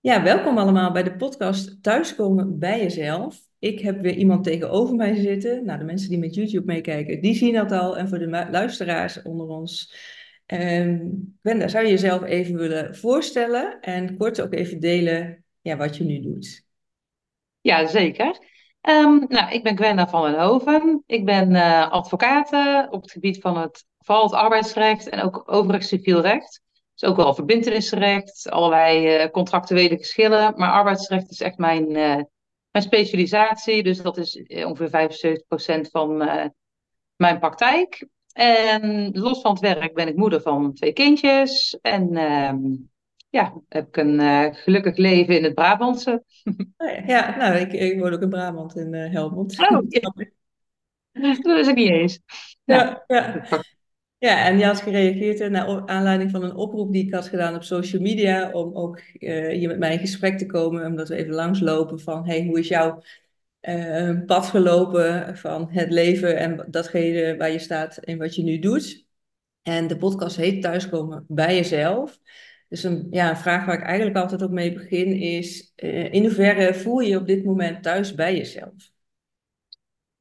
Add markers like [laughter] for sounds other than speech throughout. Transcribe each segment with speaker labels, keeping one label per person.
Speaker 1: Ja, welkom allemaal bij de podcast Thuiskomen bij jezelf. Ik heb weer iemand tegenover mij zitten. Nou, de mensen die met YouTube meekijken, die zien dat al. En voor de luisteraars onder ons. Um, Gwenda, zou je jezelf even willen voorstellen en kort ook even delen ja, wat je nu doet?
Speaker 2: Ja, zeker. Um, nou, ik ben Gwenda van den Hoven. Ik ben uh, advocaat op het gebied van het, vooral het arbeidsrecht en ook overigens civiel recht. Dus ook wel verbindenisrecht, allerlei uh, contractuele geschillen. Maar arbeidsrecht is echt mijn, uh, mijn specialisatie. Dus dat is ongeveer 75% van mijn praktijk. En los van het werk ben ik moeder van twee kindjes. En ehm, ja, heb ik een gelukkig leven in het Brabantse.
Speaker 1: Oh ja, nou, ik, ik woon ook in Brabant, in Helmond.
Speaker 2: Oh, [laughs] ja. dat is ik niet eens.
Speaker 1: Ja, ja. ja. En je had gereageerd naar aanleiding van een oproep die ik had gedaan op social media, om ook uh, hier met mij in gesprek te komen, omdat we even langslopen van, hey, hoe is jouw pad gelopen van het leven en datgene waar je staat en wat je nu doet? En de podcast heet Thuiskomen bij jezelf. Dus een, ja, vraag waar ik eigenlijk altijd ook mee begin is: uh, in hoeverre voel je je op dit moment thuis bij jezelf?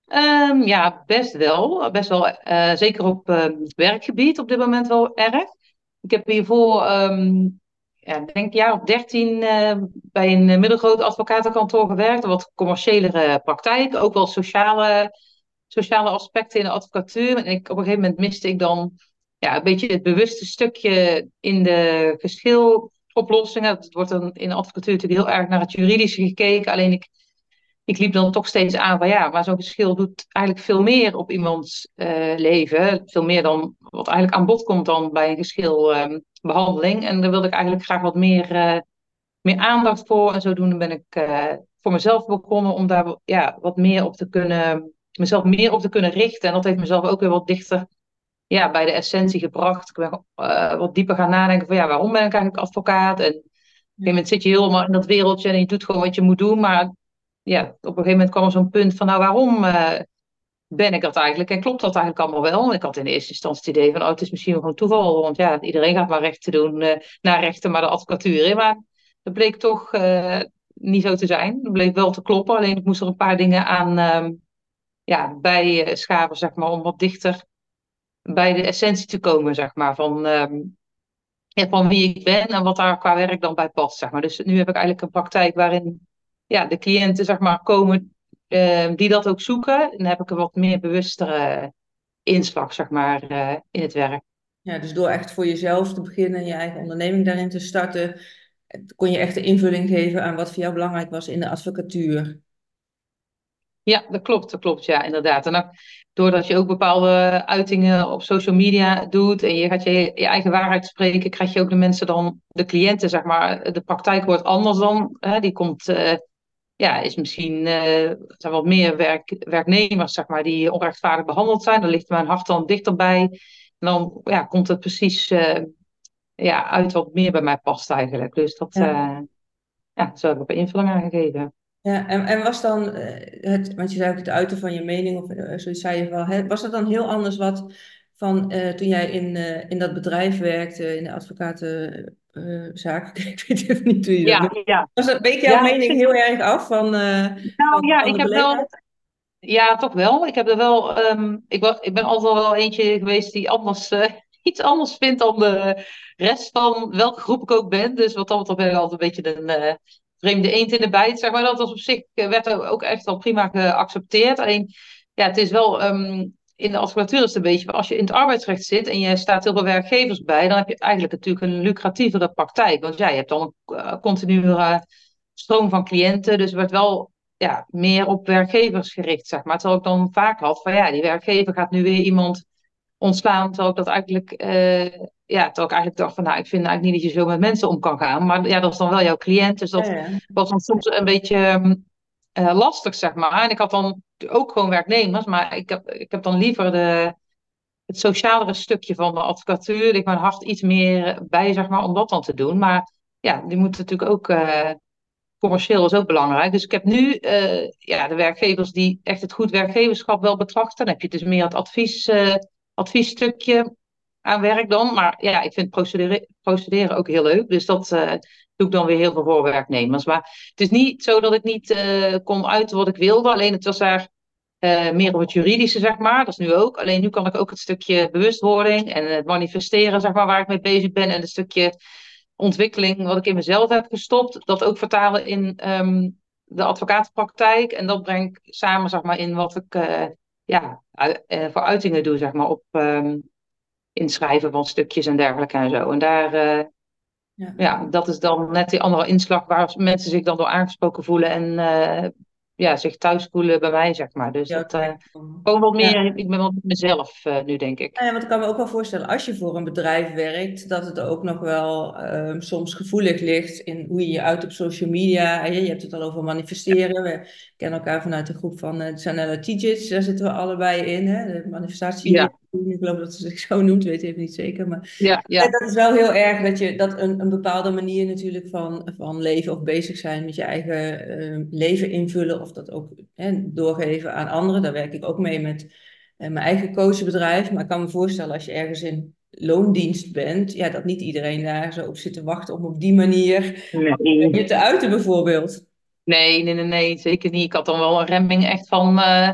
Speaker 2: Um, ja, best wel. Best wel uh, zeker op uh, werkgebied op dit moment wel erg. Ik heb hiervoor, um, ja, denk een jaar of dertien bij een middelgroot advocatenkantoor gewerkt. Wat commerciëlere praktijk. Ook wel sociale, sociale aspecten in de advocatuur. En ik, op een gegeven moment miste ik dan ja, een beetje het bewuste stukje in de geschiloplossingen. Het wordt dan in de advocatuur natuurlijk heel erg naar het juridische gekeken. Alleen ik, ik liep dan toch steeds aan van ja, maar zo'n geschil doet eigenlijk veel meer op iemands uh, leven. Veel meer dan wat eigenlijk aan bod komt dan bij een geschilbehandeling. Um, en daar wilde ik eigenlijk graag wat meer, uh, meer aandacht voor. En zodoende ben ik uh, voor mezelf begonnen om daar ja, wat meer op te kunnen, mezelf meer op te kunnen richten. En dat heeft mezelf ook weer wat dichter ja, bij de essentie gebracht. Ik ben wat dieper gaan nadenken van ja, waarom ben ik eigenlijk advocaat? En op een gegeven moment zit je helemaal in dat wereldje en je doet gewoon wat je moet doen. Maar ja, op een gegeven moment kwam er zo'n punt van nou, waarom uh, ben ik dat eigenlijk? En klopt dat eigenlijk allemaal wel? Ik had in eerste instantie het idee van oh, het is misschien gewoon toeval. Want ja, iedereen gaat maar rechten doen, uh, naar rechten, maar de advocatuur in. Maar dat bleek toch niet zo te zijn. Dat bleek wel te kloppen. Alleen ik moest er een paar dingen aan ehm, ja, bij schaven, zeg maar, om wat dichter bij de essentie te komen, zeg maar, van, ja, van wie ik ben en wat daar qua werk dan bij past, zeg maar. Dus nu heb ik eigenlijk een praktijk waarin ja, de cliënten, zeg maar, komen uh, die dat ook zoeken. En dan heb ik een wat meer bewustere inslag, zeg maar, uh, in het werk.
Speaker 1: Ja, dus door echt voor jezelf te beginnen en je eigen onderneming daarin te starten, kon je echt de invulling geven aan wat voor jou belangrijk was in de advocatuur.
Speaker 2: Ja, dat klopt, dat klopt, ja, inderdaad. En dan, doordat je ook bepaalde uitingen op social media doet en je gaat je, je eigen waarheid spreken, krijg je ook de mensen dan, de cliënten, zeg maar, de praktijk wordt anders dan. Hè, die komt, uh, ja, is misschien, uh, zijn wat meer werk, werknemers, zeg maar, die onrechtvaardig behandeld zijn. Dan ligt mijn hart dan dichterbij. En dan ja, komt het precies uh, ja, uit wat meer bij mij past eigenlijk. Dus dat, ja, ja zo heb ik een invulling aan gegeven.
Speaker 1: Ja, en, en was dan eh, het, want je zei ook het uiten van je mening, of zoiets zei je wel, was dat dan heel anders wat van toen jij in, in dat bedrijf werkte, in de advocatenzaak? [laughs] ik weet even niet hoe je
Speaker 2: ja, dat ja.
Speaker 1: Was dat, week jouw ja, mening heel erg af van.
Speaker 2: nou
Speaker 1: van,
Speaker 2: ja,
Speaker 1: van
Speaker 2: ik heb wel. Ja, toch wel. Ik heb er wel. Um, ik, ben, ik ben altijd wel eentje geweest die anders, [laughs] iets anders vindt dan de rest van welke groep ik ook ben. Dus wat dat betreft ben ik altijd een beetje een vreemde eend in de bijt, zeg maar. Dat was op zich, eh, werd ook echt wel prima geaccepteerd. Alleen, ja, het is wel, um, in de advocatuur is het een beetje, als je in het arbeidsrecht zit en je staat heel veel werkgevers bij, dan heb je eigenlijk natuurlijk een lucratievere praktijk. Want ja, je hebt dan een uh, continue stroom van cliënten, dus het werd wel ja, meer op werkgevers gericht, zeg maar. Terwijl ik dan vaak had van, ja, die werkgever gaat nu weer iemand ontslaan, terwijl ik dat eigenlijk... Uh, ja, terwijl ik eigenlijk dacht van, nou, ik vind eigenlijk niet dat je zo met mensen om kan gaan. Maar ja, dat is dan wel jouw cliënt. Dus dat ja, ja. was dan soms een beetje uh, lastig, zeg maar. En ik had dan ook gewoon werknemers, maar ik heb, ik heb dan liever de, het socialere stukje van de advocatuur. Ik mijn hart iets meer bij, zeg maar, om dat dan te doen. Maar ja, die moeten natuurlijk ook... Uh, commercieel is ook belangrijk. Dus ik heb nu uh, ja, de werkgevers die echt het goed werkgeverschap wel betrachten. Dan heb je dus meer het advies, adviesstukje aan werk dan. Maar ja, ik vind procederen, procederen ook heel leuk. Dus dat, doe ik dan weer heel veel voor werknemers. Maar het is niet zo dat ik niet uh, kon uiten wat ik wilde. Alleen het was daar uh, meer op het juridische, zeg maar. Dat is nu ook. Alleen nu kan ik ook het stukje bewustwording en het manifesteren, zeg maar, waar ik mee bezig ben. En het stukje ontwikkeling wat ik in mezelf heb gestopt, dat ook vertalen in um, de advocatenpraktijk. En dat breng ik samen, zeg maar, in wat ik uh, ja, voor uitingen doe, zeg maar, op um, inschrijven van stukjes en dergelijke en zo. En daar, ja. ja. dat is dan net die andere inslag waar mensen zich dan door aangesproken voelen en ja, zich thuis voelen bij mij, zeg maar. Dus ja, dat uh, gewoon wat meer, ja. ik ben wel mezelf uh, nu, denk ik.
Speaker 1: Ja, want ik kan me ook wel voorstellen, als je voor een bedrijf werkt, dat het ook nog wel um, soms gevoelig ligt in hoe je je uit op social media. Je, je hebt het al over manifesteren. We kennen elkaar vanuit de groep van uh, Chanel Teachers, daar zitten we allebei in, hè? de manifestatie. Ja. Ik geloof dat ze zich zo noemt, weet even niet zeker. Maar ja, ja. dat is wel heel erg dat je dat een, een bepaalde manier natuurlijk van, van leven of bezig zijn met je eigen uh, leven invullen. Of dat ook hè, doorgeven aan anderen. Daar werk ik ook mee met uh, mijn eigen coachbedrijf. Maar ik kan me voorstellen als je ergens in loondienst bent, ja, dat niet iedereen daar zo op zit te wachten om op die manier nee. je te uiten bijvoorbeeld.
Speaker 2: Nee, nee, nee, nee, zeker niet. Ik had dan wel een remming echt van. Uh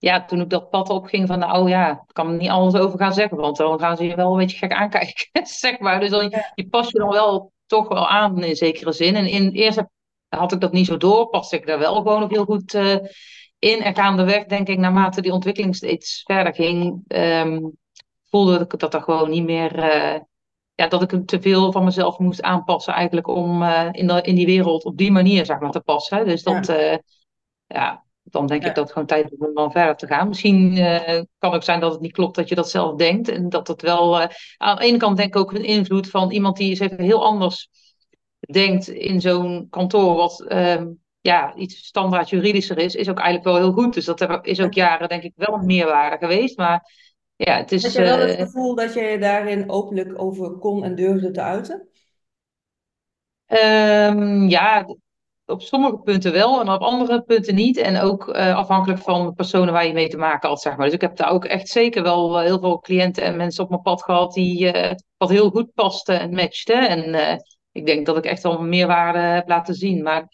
Speaker 2: ja, toen ik dat pad opging van nou ja, ik kan er niet alles over gaan zeggen, want dan gaan ze je wel een beetje gek aankijken, [laughs] zeg maar. Dus dan, ja. je pas je dan wel toch wel aan in zekere zin. En in eerst had ik dat niet zo door, paste ik daar wel gewoon nog heel goed uh, in. En gaandeweg, denk ik, naarmate die ontwikkeling steeds verder ging, um, voelde ik dat er gewoon niet meer, uh, ja, dat ik te veel van mezelf moest aanpassen eigenlijk om uh, in, de, in die wereld op die manier, zeg maar, te passen. Dus dat, ja, ja dan denk ja. ik dat het gewoon tijd is om dan verder te gaan. Misschien uh, kan ook zijn dat het niet klopt dat je dat zelf denkt. En dat het wel. Uh, aan de ene kant denk ik ook een invloed van iemand die eens even heel anders denkt in zo'n kantoor. Wat uh, ja, iets standaard juridischer is, is ook eigenlijk wel heel goed. Dus dat is ook jaren denk ik wel een meerwaarde geweest. Maar ja, het is.
Speaker 1: Heb je wel het eh, gevoel dat je daarin openlijk over kon en durfde te uiten?
Speaker 2: Um, ja, op sommige punten wel en op andere punten niet. En ook uh, afhankelijk van de personen waar je mee te maken had, zeg maar. Dus ik heb daar ook echt zeker wel uh, heel veel cliënten en mensen op mijn pad gehad die uh, wat heel goed pasten en matchten. En ik denk dat ik echt wel meerwaarde heb laten zien. Maar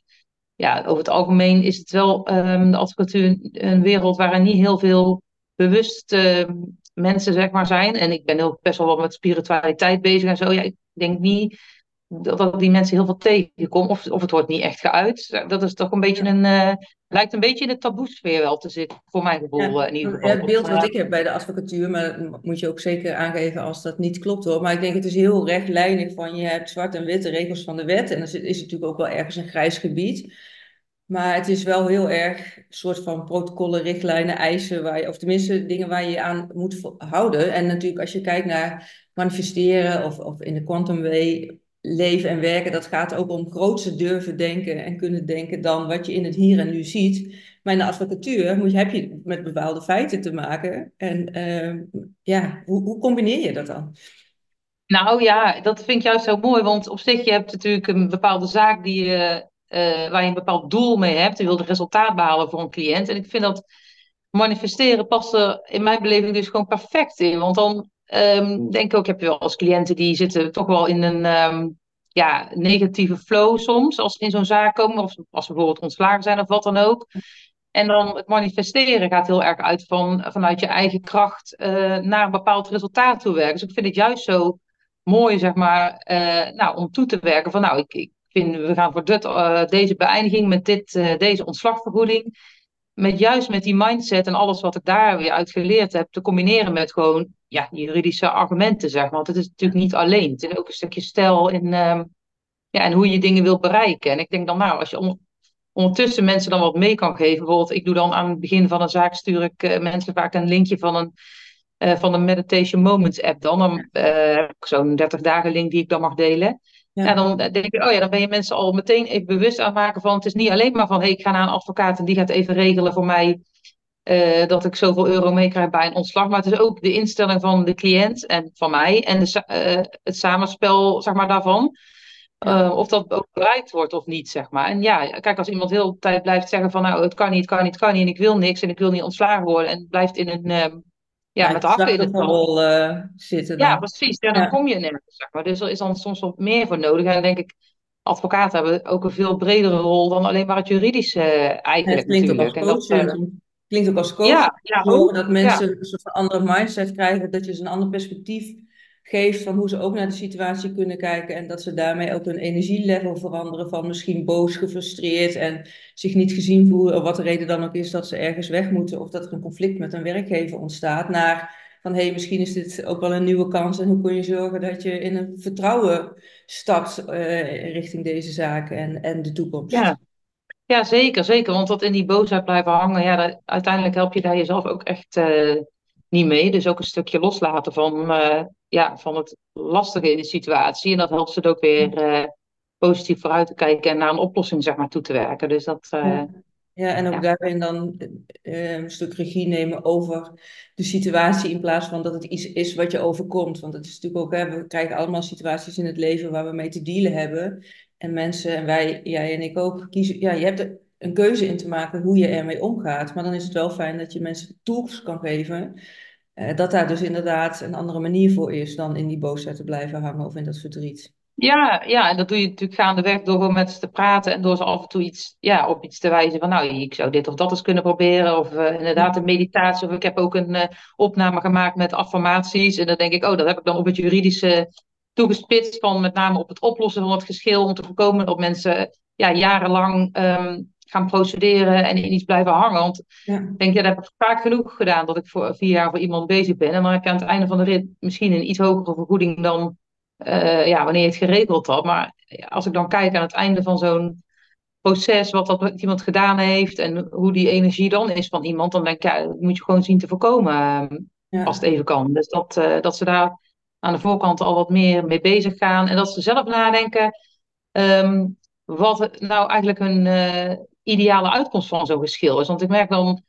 Speaker 2: ja, over het algemeen is het wel um, de advocatuur een wereld waarin niet heel veel bewust mensen, zeg maar, zijn. En ik ben ook best wel wat met spiritualiteit bezig en zo. Ja, ik denk niet dat die mensen heel veel tegenkomen. Of, of het wordt niet echt geuit. Dat is toch een beetje een. Uh, lijkt een beetje in de taboesfeer wel te zitten, voor mijn gevoel ja, uh, in ieder geval.
Speaker 1: Het beeld wat ik heb bij de advocatuur, maar dat moet je ook zeker aangeven als dat niet klopt hoor. Maar ik denk het is heel rechtlijnig van je hebt zwart en witte regels van de wet. En dan is natuurlijk ook wel ergens een grijs gebied. Maar het is wel heel erg een soort van protocollen, richtlijnen, eisen, waar je, of tenminste dingen waar je je aan moet houden. En natuurlijk als je kijkt naar manifesteren of, of in de quantum way leven en werken, dat gaat ook om grootste durven denken en kunnen denken dan wat je in het hier en nu ziet. Maar in de advocatuur moet heb je met bepaalde feiten te maken. En uh, ja, hoe, hoe combineer je dat dan?
Speaker 2: Nou ja, dat vind ik juist zo mooi, want op zich je hebt natuurlijk een bepaalde zaak die je, uh, waar je een bepaald doel mee hebt. Je wilt resultaat behalen voor een cliënt. En ik vind dat manifesteren past er in mijn beleving dus gewoon perfect in. Want dan Um, denk ook, heb je wel als cliënten die zitten toch wel in een um, ja, negatieve flow soms, als in zo'n zaak komen, of als ze bijvoorbeeld ontslagen zijn of wat dan ook. En dan het manifesteren gaat heel erg uit van, vanuit je eigen kracht uh, naar een bepaald resultaat toe werken. Dus ik vind het juist zo mooi, zeg maar, uh, nou, om toe te werken van, nou, ik, ik vind, we gaan voor dit, uh, deze beëindiging met dit, deze ontslagvergoeding met juist met die mindset en alles wat ik daar weer uit geleerd heb, te combineren met gewoon ja, juridische argumenten, zeg maar. Want het is natuurlijk niet alleen. Het is ook een stukje stijl in, um, ja, en hoe je dingen wilt bereiken. En ik denk dan, nou, als je on ondertussen mensen dan wat mee kan geven. Bijvoorbeeld, ik doe dan aan het begin van een zaak, stuur ik uh, mensen vaak een linkje van een, uh, van een Meditation Moments app dan. Dan uh, heb ik zo'n 30 dagen link die ik dan mag delen. Ja. En dan denk ik, oh ja, dan ben je mensen al meteen even bewust aan maken van, het is niet alleen maar van, hey, ik ga naar een advocaat en die gaat even regelen voor mij uh, dat ik zoveel euro meekrijg bij een ontslag. Maar het is ook de instelling van de cliënt en van mij en de, uh, het samenspel, zeg maar, daarvan. Uh, of dat ook bereikt wordt of niet, zeg maar. En ja, kijk, als iemand heel de tijd blijft zeggen van, nou, het kan niet, het kan niet, het kan niet en ik wil niks en ik wil niet ontslagen worden en blijft in een ehm, ja, met de hakken in het
Speaker 1: rol zitten.
Speaker 2: Dan. Ja, precies. Ja, dan ja. kom je nergens. Zeg maar. Dus er is dan soms wat meer voor nodig. En dan denk ik, advocaten hebben ook een veel bredere rol dan alleen maar het juridische
Speaker 1: het
Speaker 2: eigenlijk
Speaker 1: klinkt
Speaker 2: natuurlijk. En dat, eh,
Speaker 1: klinkt ook als coach.
Speaker 2: ja, ja,
Speaker 1: Zorgen
Speaker 2: ook.
Speaker 1: dat
Speaker 2: Ja,
Speaker 1: mensen een soort van andere mindset krijgen. Dat je ze een ander perspectief geeft van hoe ze ook naar de situatie kunnen kijken. En dat ze daarmee ook hun energielevel veranderen. Van misschien boos, gefrustreerd en zich niet gezien voelen. Of wat de reden dan ook is dat ze ergens weg moeten. Of dat er een conflict met een werkgever ontstaat. Naar van hé, hey, misschien is dit ook wel een nieuwe kans. En hoe kun je zorgen dat je in een vertrouwen stapt uh, richting deze zaken en, en de toekomst.
Speaker 2: ja. Ja, zeker, zeker. Want dat in die boosheid blijven hangen, ja, dat, uiteindelijk help je daar jezelf ook echt eh, niet mee. Dus ook een stukje loslaten van, uh, ja, van het lastige in de situatie. En dat helpt ze ook weer uh, positief vooruit te kijken en naar een oplossing zeg maar, toe te werken. Dus dat,
Speaker 1: ja. ja, en ook ja. daarin dan een stuk regie nemen over de situatie in plaats van dat het iets is wat je overkomt. Want het is natuurlijk ook, hè, we krijgen allemaal situaties in het leven waar we mee te dealen hebben. En mensen, en wij, jij en ik ook, kiezen, ja, je hebt er een keuze in te maken hoe je ermee omgaat. Maar dan is het wel fijn dat je mensen tools kan geven. Uh, dat daar dus inderdaad een andere manier voor is dan in die boosheid te blijven hangen of in dat verdriet.
Speaker 2: Ja, ja, en dat doe je natuurlijk gaandeweg door gewoon met ze te praten en door ze af en toe iets, ja, op iets te wijzen van, nou, ik zou dit of dat eens kunnen proberen. Of uh, inderdaad een meditatie. Of ik heb ook een uh, opname gemaakt met affirmaties. En dan denk ik, oh, dat heb ik dan op het juridische toegespitst van met name op het oplossen van het geschil om te voorkomen dat mensen ja, jarenlang um, gaan procederen en in iets blijven hangen. Want
Speaker 1: Ja.
Speaker 2: ik denk, ja, dat heb ik vaak genoeg gedaan dat ik voor vier jaar voor iemand bezig ben. En dan heb je aan het einde van de rit misschien een iets hogere vergoeding dan uh, ja, wanneer je het geregeld had. Maar als ik dan kijk aan het einde van zo'n proces, wat dat iemand gedaan heeft en hoe die energie dan is van iemand, dan denk ik, ja, dat moet je gewoon zien te voorkomen
Speaker 1: Ja.
Speaker 2: als het even kan. Dus dat, uh, dat ze daar aan de voorkant al wat meer mee bezig gaan. En dat ze zelf nadenken um, wat nou eigenlijk hun uh, ideale uitkomst van zo'n geschil is. Want ik merk dan,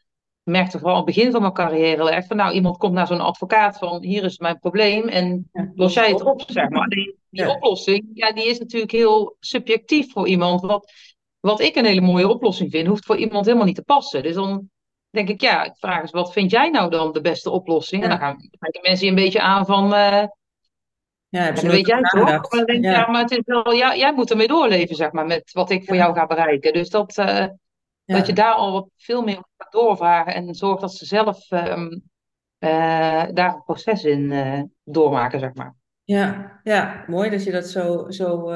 Speaker 2: ik merkte vooral aan het begin van mijn carrière echt van nou, iemand komt naar zo'n advocaat van hier is mijn probleem en
Speaker 1: Ja,
Speaker 2: los jij het op, zeg maar. Die, die
Speaker 1: Ja.
Speaker 2: oplossing, ja, die is natuurlijk heel subjectief voor iemand. Wat, wat ik een hele mooie oplossing vind, hoeft voor iemand helemaal niet te passen. Dus dan denk ik, ja, ik vraag eens, wat vind jij nou dan de beste oplossing? En dan gaan kijken mensen je een beetje aan van, uh,
Speaker 1: Ja, heb je nooit
Speaker 2: weet jij toch? dan denk ik,
Speaker 1: Ja.
Speaker 2: ja, maar het is wel, ja, jij moet ermee doorleven, zeg maar, met wat ik voor jou ga bereiken. Dus dat, eh, dat je daar al wat veel meer op gaat doorvragen en zorgt dat ze zelf ehm, eh, daar een proces in eh, doormaken, zeg maar.
Speaker 1: Ja, ja, mooi dat je dat zo, zo,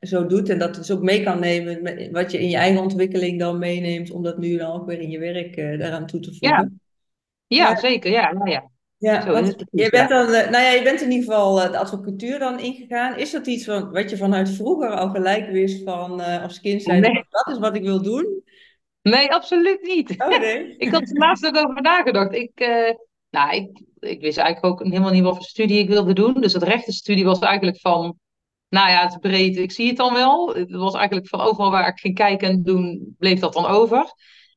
Speaker 1: zo doet en dat dus ook mee kan nemen met wat je in je eigen ontwikkeling dan meeneemt, om dat nu dan ook weer in je werk daaraan toe te voegen.
Speaker 2: ja,
Speaker 1: Ja.
Speaker 2: zeker. Ja, ja, ja.
Speaker 1: Ja,
Speaker 2: Zo
Speaker 1: want je bent dan, eh, nou ja, je bent in ieder geval eh, de advocatuur dan ingegaan. Is dat iets van, wat je vanuit vroeger al gelijk wist van eh, als kind zei,
Speaker 2: Nee,
Speaker 1: dat is wat ik wil doen?
Speaker 2: nee, absoluut niet.
Speaker 1: Oh nee. [laughs]
Speaker 2: Ik had er laatst ook over nagedacht. Ik, nou, ik, ik wist eigenlijk ook helemaal niet wat voor studie ik wilde doen. Dus het rechtenstudie was eigenlijk van, nou ja, het is breed, ik zie het dan wel. Het was eigenlijk van overal waar ik ging kijken en doen, bleef dat dan over.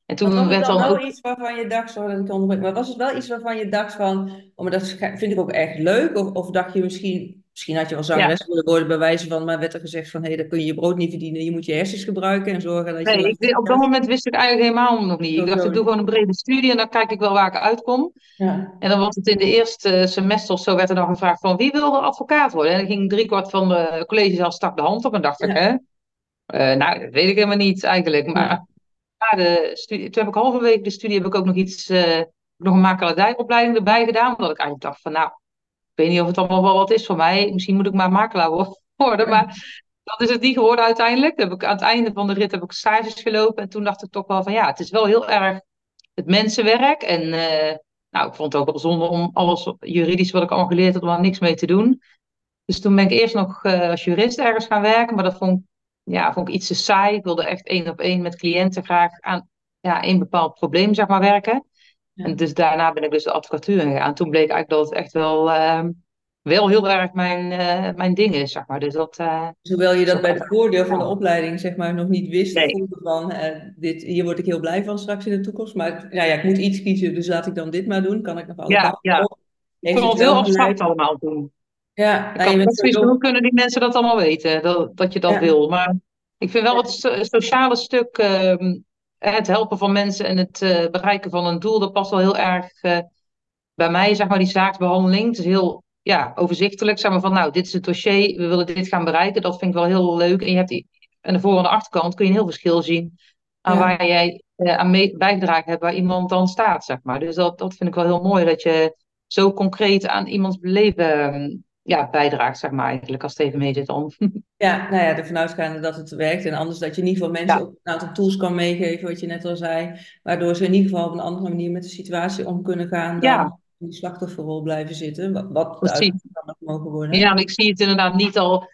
Speaker 2: En
Speaker 1: Want was
Speaker 2: toen
Speaker 1: het
Speaker 2: werd
Speaker 1: dan wel
Speaker 2: ook,
Speaker 1: iets waarvan je dacht, sorry dat ik maar was het wel iets waarvan je dacht van, oh maar dat vind ik ook echt leuk? Of, of dacht je misschien, misschien had je wel
Speaker 2: ja,
Speaker 1: zangeres willen worden bij wijze van, maar werd er gezegd van, hé, hey, dan kun je je brood niet verdienen, je moet je hersens gebruiken en zorgen dat je
Speaker 2: nee, ik, op dat moment wist ik eigenlijk helemaal nog niet. Ik dacht, ik doe gewoon een brede studie en dan kijk ik wel waar ik uitkom.
Speaker 1: Ja.
Speaker 2: En dan was het in de eerste semester of zo werd er dan gevraagd van wie wil er advocaat worden? En dan ging driekwart van de collegezaal stak de hand op en dacht ik,
Speaker 1: Ja.
Speaker 2: hè? Eh, nou, dat weet ik helemaal niet eigenlijk.
Speaker 1: Ja.
Speaker 2: Maar na de studie, toen heb ik halverwege de studie heb ik ook nog iets, eh, nog een makelaardijopleiding erbij gedaan. Omdat ik eigenlijk dacht van, nou, ik weet niet of het allemaal wel wat is voor mij. Misschien moet ik maar makelaar wo- [laughs] worden. Maar dat is het niet geworden uiteindelijk. Heb ik, aan het einde van de rit heb ik stages gelopen. En toen dacht ik toch wel van, ja, het is wel heel erg het mensenwerk. En eh, nou, ik vond het ook wel zonde om alles juridisch wat ik allemaal geleerd had, om niks mee te doen. Dus toen ben ik eerst nog eh, als jurist ergens gaan werken, maar dat vond, ik- ja, vond ik iets te saai. Ik wilde echt één op één met cliënten graag aan ja, een bepaald probleem zeg maar, werken.
Speaker 1: Ja.
Speaker 2: En dus daarna ben ik dus de advocatuur ingegaan. Toen bleek eigenlijk dat het echt wel, ehm, wel heel erg mijn, eh, mijn ding is, zeg maar. Dus dat, eh,
Speaker 1: Dus hoewel je dat bij het voordeel van de opleiding zeg maar nog niet wist,
Speaker 2: Nee,
Speaker 1: van eh, dit, hier word ik heel blij van straks in de toekomst. Maar nou ja, ik moet iets kiezen, dus laat ik dan dit maar doen. Kan ik nog alle
Speaker 2: ja, ja.
Speaker 1: op?
Speaker 2: Ik vond
Speaker 1: het
Speaker 2: heel
Speaker 1: wel
Speaker 2: abstract allemaal toen.
Speaker 1: Ja,
Speaker 2: Ik
Speaker 1: nou,
Speaker 2: hoe kunnen die mensen dat allemaal weten, dat, dat je dat
Speaker 1: Ja,
Speaker 2: wil. Maar ik vind wel het so- sociale stuk, ehm, het helpen van mensen en het eh, bereiken van een doel, dat past wel heel erg eh, bij mij, zeg maar, die zaaksbehandeling. Het is heel ja, overzichtelijk. Zeg maar van, nou, dit is het dossier, we willen dit gaan bereiken. Dat vind ik wel heel leuk. En je hebt die, aan de voor- en de achterkant kun je een heel verschil zien aan
Speaker 1: Ja.
Speaker 2: waar jij eh, aan bijgedragen hebt, waar iemand dan staat, zeg maar. Dus dat, dat vind ik wel heel mooi, dat je zo concreet aan iemands leven ehm, ja, bijdraagt, zeg maar, eigenlijk, als het even mee zit dan. [laughs]
Speaker 1: Ja, nou ja, ervan uitgaande dat het werkt. En anders dat je in ieder geval mensen
Speaker 2: Ja.
Speaker 1: ook een aantal tools kan meegeven, wat je net al zei. Waardoor ze in ieder geval op een andere manier met de situatie om kunnen gaan dan
Speaker 2: Ja.
Speaker 1: in die slachtofferrol blijven zitten. Wat, wat de
Speaker 2: Precies.
Speaker 1: ook mogen worden.
Speaker 2: Ja, en ik zie het inderdaad niet al.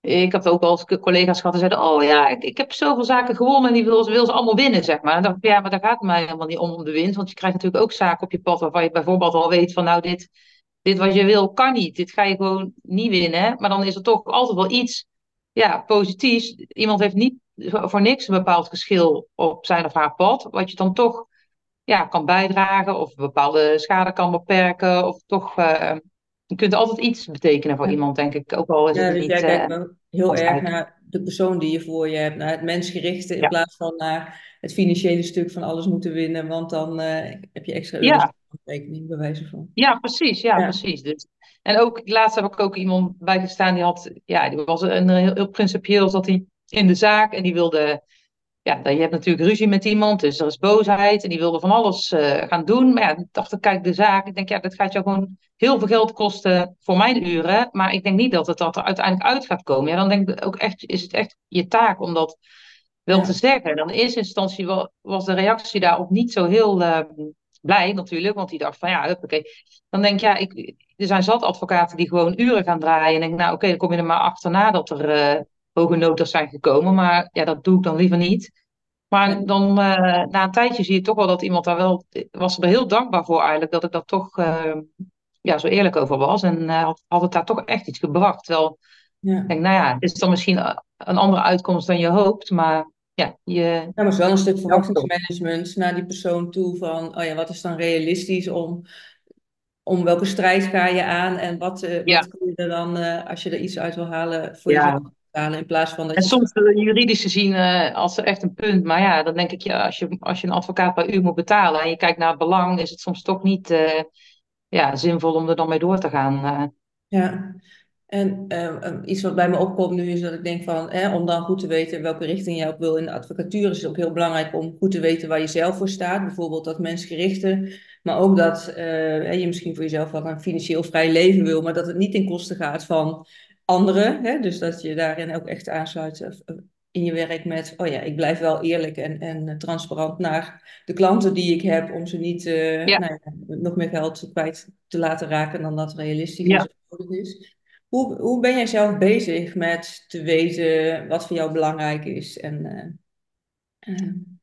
Speaker 2: Ik heb ook al collega's gehad die zeiden: Oh ja, ik, ik heb zoveel zaken gewonnen en die wil, ze- wil ze allemaal winnen, zeg maar. En dan dacht ik: Ja, maar daar gaat het mij helemaal niet om, om de winst. Want je krijgt natuurlijk ook zaken op je pad waarvan je bijvoorbeeld al weet: van nou, dit, dit wat je wil kan niet. Dit ga je gewoon niet winnen. Maar dan is er toch altijd wel iets ja, positiefs. Iemand heeft niet voor niks een bepaald geschil op zijn of haar pad, wat je dan toch ja, kan bijdragen of bepaalde schade kan beperken. Of toch, eh, je kunt altijd iets betekenen voor
Speaker 1: Ja.
Speaker 2: iemand, denk ik. Ook al is
Speaker 1: Ja,
Speaker 2: het
Speaker 1: dus
Speaker 2: niet...
Speaker 1: jij
Speaker 2: eh,
Speaker 1: kijkt wel heel erg naar de persoon die je voor je hebt, naar het mensgerichte, in
Speaker 2: Ja.
Speaker 1: plaats van naar het financiële stuk van alles moeten winnen, want dan eh, heb je extra
Speaker 2: Ja.
Speaker 1: rekening, bij wijze van.
Speaker 2: Ja, precies. Ja,
Speaker 1: Ja.
Speaker 2: precies. Dus, en ook laatst heb ik ook iemand bijgestaan die had, ja, die was een heel, heel principieel zat hij in de zaak en die wilde, ja, je hebt natuurlijk ruzie met iemand, dus er is boosheid en die wilde van alles eh, gaan doen. Maar ja, ik dacht ik, kijk de zaak, ik denk ja, dat gaat jou gewoon heel veel geld kosten voor mijn uren, maar ik denk niet dat het dat er uiteindelijk uit gaat komen. Ja, dan denk ik ook echt, is het echt je taak om dat wel
Speaker 1: Ja.
Speaker 2: te zeggen. Dan in eerste instantie wa- was de reactie daarop niet zo heel eh, blij natuurlijk, want die dacht van ja, oké. Dan denk ik, ja, ik, er zijn zat advocaten die gewoon uren gaan draaien. En denk, nou oké, dan kom je er maar achterna dat er eh, hoge notas zijn gekomen. Maar ja, dat doe ik dan liever niet. Maar dan eh, na een tijdje zie je toch wel dat iemand daar wel, was er heel dankbaar voor eigenlijk, dat ik daar toch eh, ja, zo eerlijk over was. En eh, had, had het daar toch echt iets gebracht. Terwijl
Speaker 1: Ja.
Speaker 2: ik denk, nou ja, het is dan misschien een andere uitkomst dan je hoopt. Maar ja, je,
Speaker 1: Ja, maar het is wel een stuk verwachtingsmanagement naar die persoon toe van, oh ja, wat is dan realistisch om, om welke strijd ga je aan en wat,
Speaker 2: Ja.
Speaker 1: wat kun je er dan, als je er iets uit wil halen, voor
Speaker 2: Ja.
Speaker 1: jezelf halen in plaats van dat
Speaker 2: En soms uh, juridisch gezien eh, als er echt een punt. Maar ja, dan denk ik, ja, als je, als je een advocaat per uur moet betalen en je kijkt naar het belang, is het soms toch niet eh, ja, zinvol om er dan mee door te gaan. eh.
Speaker 1: Ja, en eh, eh, iets wat bij me opkomt nu is dat ik denk van, hè, om dan goed te weten welke richting jij op wil in de advocatuur, is het ook heel belangrijk om goed te weten waar je zelf voor staat. Bijvoorbeeld dat mensgerichte, maar ook dat eh, je misschien voor jezelf wel een financieel vrij leven wil, maar dat het niet ten koste gaat van anderen. Hè? Dus dat je daarin ook echt aansluit eh, in je werk met, oh ja, ik blijf wel eerlijk en, en transparant naar de klanten die ik heb, om ze niet eh,
Speaker 2: Ja.
Speaker 1: nou ja, nog meer geld kwijt te laten raken dan dat realistisch
Speaker 2: Ja.
Speaker 1: is of nodig is. Hoe, hoe ben jij zelf bezig met te weten wat voor jou belangrijk is? En, eh,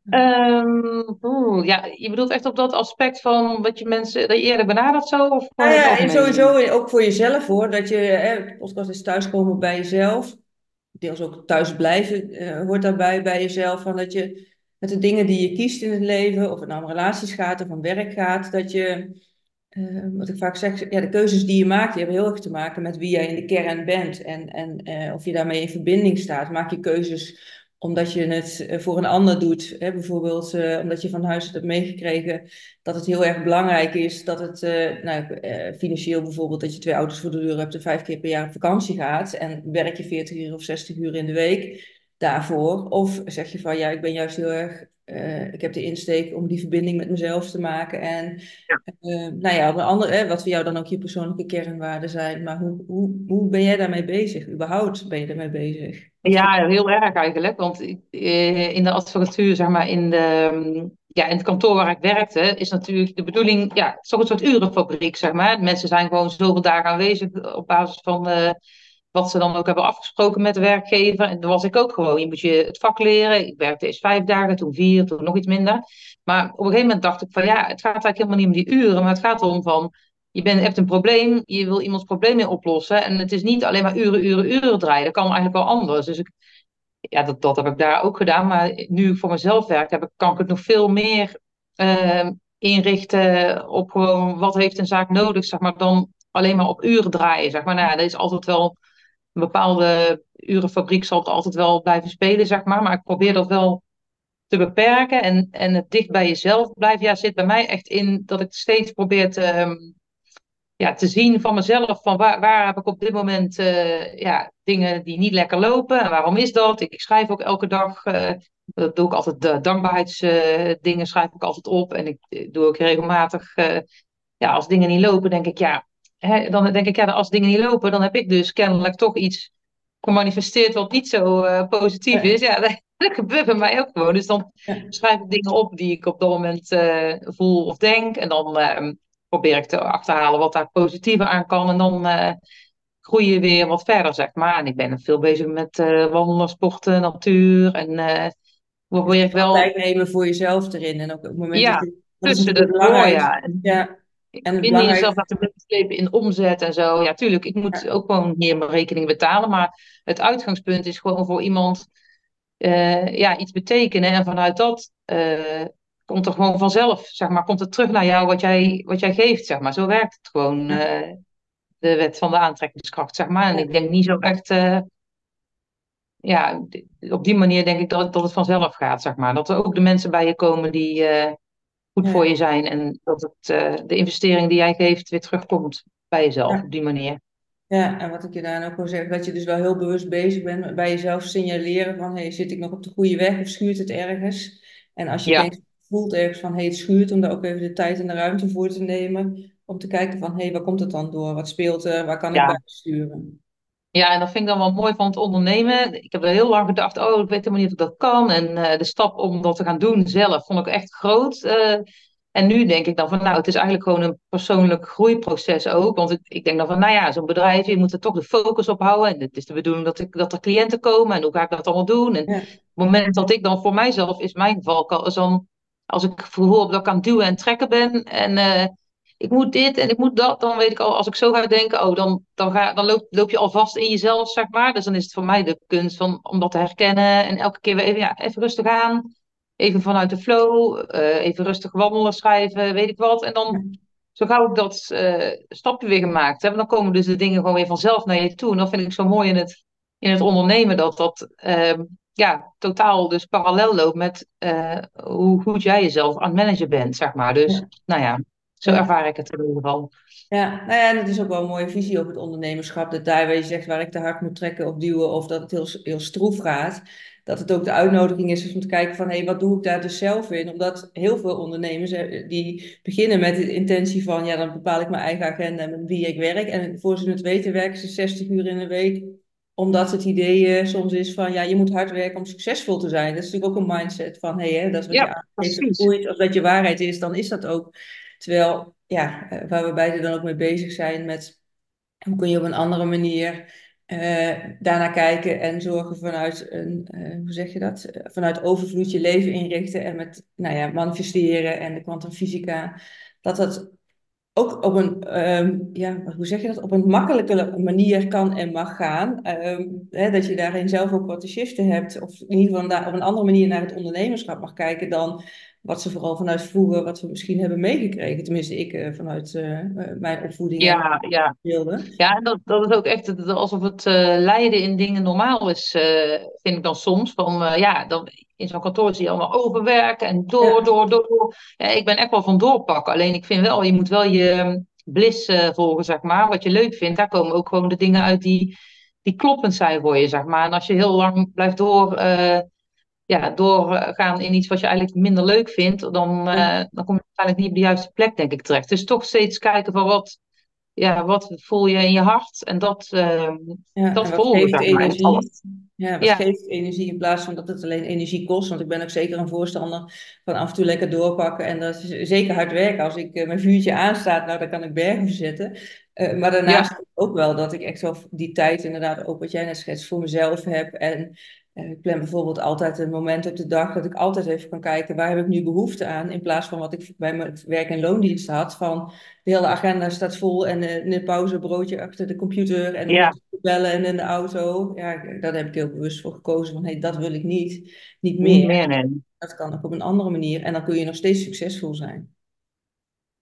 Speaker 2: Ehm, oeh, ja, je bedoelt echt op dat aspect van dat je mensen dat je eerder benadert zo? Of
Speaker 1: nou ja, en sowieso ook voor jezelf hoor, dat je, hè, de podcast is thuiskomen bij jezelf. Deels ook thuis blijven eh, hoort daarbij bij jezelf. Van dat je met de dingen die je kiest in het leven, of het nou om relaties gaat of om werk gaat, dat je, eh, wat ik vaak zeg, ja, de keuzes die je maakt, die hebben heel erg te maken met wie jij in de kern bent. En, en eh, of je daarmee in verbinding staat. Maak je keuzes omdat je het eh, voor een ander doet. Hè? Bijvoorbeeld eh, omdat je van huis hebt meegekregen dat het heel erg belangrijk is dat het, eh, nou, financieel bijvoorbeeld, dat je twee auto's voor de deur hebt en vijf keer per jaar op vakantie gaat. En werk je 40 uur of 60 uur in de week daarvoor. Of zeg je van ja, ik ben juist heel erg, ik heb de insteek om die verbinding met mezelf te maken. En eh, nou ja, op een andere, hè, wat voor jou dan ook je persoonlijke kernwaarden zijn. Maar hoe, hoe, hoe ben jij daarmee bezig? Überhaupt ben je daarmee bezig?
Speaker 2: Ja, [laughs] heel erg eigenlijk. Want eh, in de advocatuur, zeg maar, in, de, ja, in het kantoor waar ik werkte, is natuurlijk de bedoeling, ja, het is toch een soort urenfabriek, zeg maar. Mensen zijn gewoon zoveel dagen aanwezig op basis van eh, wat ze dan ook hebben afgesproken met de werkgever. En dan was ik ook gewoon. Je moet je het vak leren. Ik werkte eerst vijf dagen, toen vier, toen nog iets minder. Maar op een gegeven moment dacht ik van ja, het gaat eigenlijk helemaal niet om die uren, maar het gaat erom van je bent, hebt een probleem, je wil iemands probleem mee oplossen. En het is niet alleen maar uren, uren, uren draaien. Dat kan eigenlijk wel anders. Dus ik, ja, dat, dat heb ik daar ook gedaan. Maar nu ik voor mezelf werk, heb ik, kan ik het nog veel meer eh, inrichten op gewoon wat heeft een zaak nodig, zeg maar, dan alleen maar op uren draaien. Zeg maar. Nou ja, dat is altijd wel een bepaalde urenfabriek zal het altijd wel blijven spelen, zeg maar. Maar ik probeer dat wel te beperken en, en het dicht bij jezelf blijven. Ja, zit bij mij echt in dat ik steeds probeer te, ehm, ja, te zien van mezelf, van waar, waar heb ik op dit moment eh, ja, dingen die niet lekker lopen en waarom is dat? Ik, schrijf ook elke dag, eh, dat doe ik altijd, de dankbaarheidsdingen schrijf ik altijd op en ik eh, doe ook regelmatig, eh, ja, als dingen niet lopen, denk ik, ja, hè, dan denk ik, ja, als dingen niet lopen, dan heb ik dus kennelijk toch iets gemanifesteerd wat niet zo eh, positief is. Ja, [laughs] dat, dat gebeurt bij mij ook gewoon. Dus dan schrijf ik dingen op die ik op dat moment eh, voel of denk. En dan eh, probeer ik te achterhalen wat daar positiever aan kan. En dan eh, groei je weer wat verder, zeg maar. En ik ben veel bezig met wandelen, sporten, natuur. En
Speaker 1: dus
Speaker 2: probeer ik
Speaker 1: wel tijd nemen voor jezelf erin. En ook op het moment dat
Speaker 2: ja,
Speaker 1: je, dat is
Speaker 2: tussen de door, ja. En
Speaker 1: Ja, en
Speaker 2: jezelf laten meeslepen in omzet en zo. Ja, tuurlijk, ik moet
Speaker 1: Ja,
Speaker 2: ook gewoon hier mijn rekening betalen. Maar het uitgangspunt is gewoon voor iemand ja, iets betekenen. En vanuit dat komt er gewoon vanzelf, zeg maar, komt het terug naar jou wat jij, wat jij geeft, zeg maar. Zo werkt het gewoon, eh, de wet van de aantrekkingskracht, zeg maar. En ik denk niet zo echt, eh, ja, op die manier denk ik dat, dat het vanzelf gaat, zeg maar. Dat er ook de mensen bij je komen die eh, goed voor je zijn en dat het, de investering die jij geeft weer terugkomt bij jezelf
Speaker 1: ja.
Speaker 2: op die manier.
Speaker 1: Ja, en wat ik je daar ook wil zeggen, dat je dus wel heel bewust bezig bent met bij jezelf signaleren van, hey, zit ik nog op de goede weg of schuurt het ergens? En als je
Speaker 2: Ja,
Speaker 1: denkt, voelt ergens van, hey, het schuurt, om daar ook even de tijd en de ruimte voor te nemen, om te kijken van, hey, waar komt het dan door? Wat speelt er? Waar kan ik
Speaker 2: ja.
Speaker 1: bij sturen?
Speaker 2: Ja, en dat vind ik dan wel mooi van het ondernemen. Ik heb er heel lang gedacht, oh, ik weet helemaal niet of ik dat kan. En eh, de stap om dat te gaan doen zelf vond ik echt groot. Eh, en nu denk ik dan van, nou, het is eigenlijk gewoon een persoonlijk groeiproces ook. Want ik, ik denk dan van, nou ja, zo'n bedrijf, je moet er toch de focus op houden. En het is de bedoeling dat, ik, dat er cliënten komen. En hoe ga ik dat allemaal doen? En op het moment dat ik dan voor mijzelf, is mijn valkuil, is dan, als ik aan het duwen en trekken ben. En eh, ik moet dit en ik moet dat, dan weet ik al, als ik zo ga denken, oh, dan, dan, ga, dan loop, loop je al vast in jezelf, zeg maar. Dus dan is het voor mij de kunst van, om dat te herkennen en elke keer weer even, ja, even rustig aan. Even vanuit de flow, eh, even rustig wandelen, schrijven, weet ik wat. En dan, zo gauw ik dat eh, stapje weer gemaakt heb, dan komen dus de dingen gewoon weer vanzelf naar je toe. En dat vind ik zo mooi in het, in het ondernemen, dat dat ehm, ja, totaal dus parallel loopt met eh, hoe goed jij jezelf aan het managen bent, zeg maar. Dus,
Speaker 1: ja.
Speaker 2: nou ja, zo ervaar ik het in ieder geval.
Speaker 1: Ja, nou ja, en het is ook wel een mooie visie op het ondernemerschap. Dat daar waar je zegt waar ik te hard moet trekken of duwen of dat het heel, heel stroef gaat. Dat het ook de uitnodiging is om te kijken van hé, wat doe ik daar dus zelf in? Omdat heel veel ondernemers eh, die beginnen met de intentie van ja, dan bepaal ik mijn eigen agenda en met wie ik werk. En voor ze het weten werken ze 60 uur in een week. Omdat het idee eh, soms is van ja, je moet hard werken om succesvol te zijn. Dat is natuurlijk ook een mindset van hé, hè, dat is wat je
Speaker 2: Ja,
Speaker 1: aangeeft, groeit. Als dat je waarheid is, dan is dat ook. Terwijl ja, eh, waar we beide dan ook mee bezig zijn met hoe kun je op een andere manier eh, daarnaar kijken en zorgen vanuit een, hoe zeg je dat? Vanuit overvloed je leven inrichten en met, nou ja, manifesteren en de kwantumfysica. Dat dat ook op een, ehm, ja, hoe zeg je dat? Op een makkelijke manier kan en mag gaan. Ehm, hè, dat je daarin zelf ook wat te shiften hebt. Of in ieder geval daar op een andere manier naar het ondernemerschap mag kijken dan wat ze vooral vanuit vroeger, wat we misschien hebben meegekregen. Tenminste, ik eh, vanuit eh, eh, mijn opvoeding
Speaker 2: Ja, ja. Ja, en dat, dat is ook echt alsof het eh, lijden in dingen normaal is, vind ik dan soms. Van, ja, dan, in zo'n kantoor zie je allemaal overwerken en door,
Speaker 1: Ja,
Speaker 2: door, door. Ja, ik ben echt wel van doorpakken. Alleen ik vind wel, je moet wel je eh, bliss eh, volgen, zeg maar. Wat je leuk vindt, daar komen ook gewoon de dingen uit die, die kloppend zijn voor je, zeg maar. En als je heel lang blijft door, eh, ja, doorgaan in iets wat je eigenlijk minder leuk vindt, dan, eh, dan kom je uiteindelijk niet op de juiste plek, denk ik, terecht. Dus toch steeds kijken van wat ja, wat voel je in je hart? En dat, eh,
Speaker 1: ja. En
Speaker 2: dat maar, het
Speaker 1: energie? Ja, wat
Speaker 2: Ja,
Speaker 1: geeft energie in plaats van dat het alleen energie kost? Want ik ben ook zeker een voorstander van af en toe lekker doorpakken. En dat is zeker hard werken. Als ik eh, mijn vuurtje aanstaat, nou, dan kan ik bergen verzetten. Eh, maar
Speaker 2: ja,
Speaker 1: daarnaast ook wel dat ik echt wel die tijd inderdaad, ook wat jij net schetst, voor mezelf heb. En ik plan bijvoorbeeld altijd een moment op de dag dat ik altijd even kan kijken, waar heb ik nu behoefte aan? In plaats van wat ik bij mijn werk- en loondienst had, van de hele agenda staat vol en eh, in de pauze broodje achter de computer en
Speaker 2: ja,
Speaker 1: bellen en in de auto. Ja, daar heb ik heel bewust voor gekozen van hey, dat wil ik niet, niet
Speaker 2: niet
Speaker 1: meer.
Speaker 2: nee.
Speaker 1: Dat kan ook op een andere manier en dan kun je nog steeds succesvol zijn.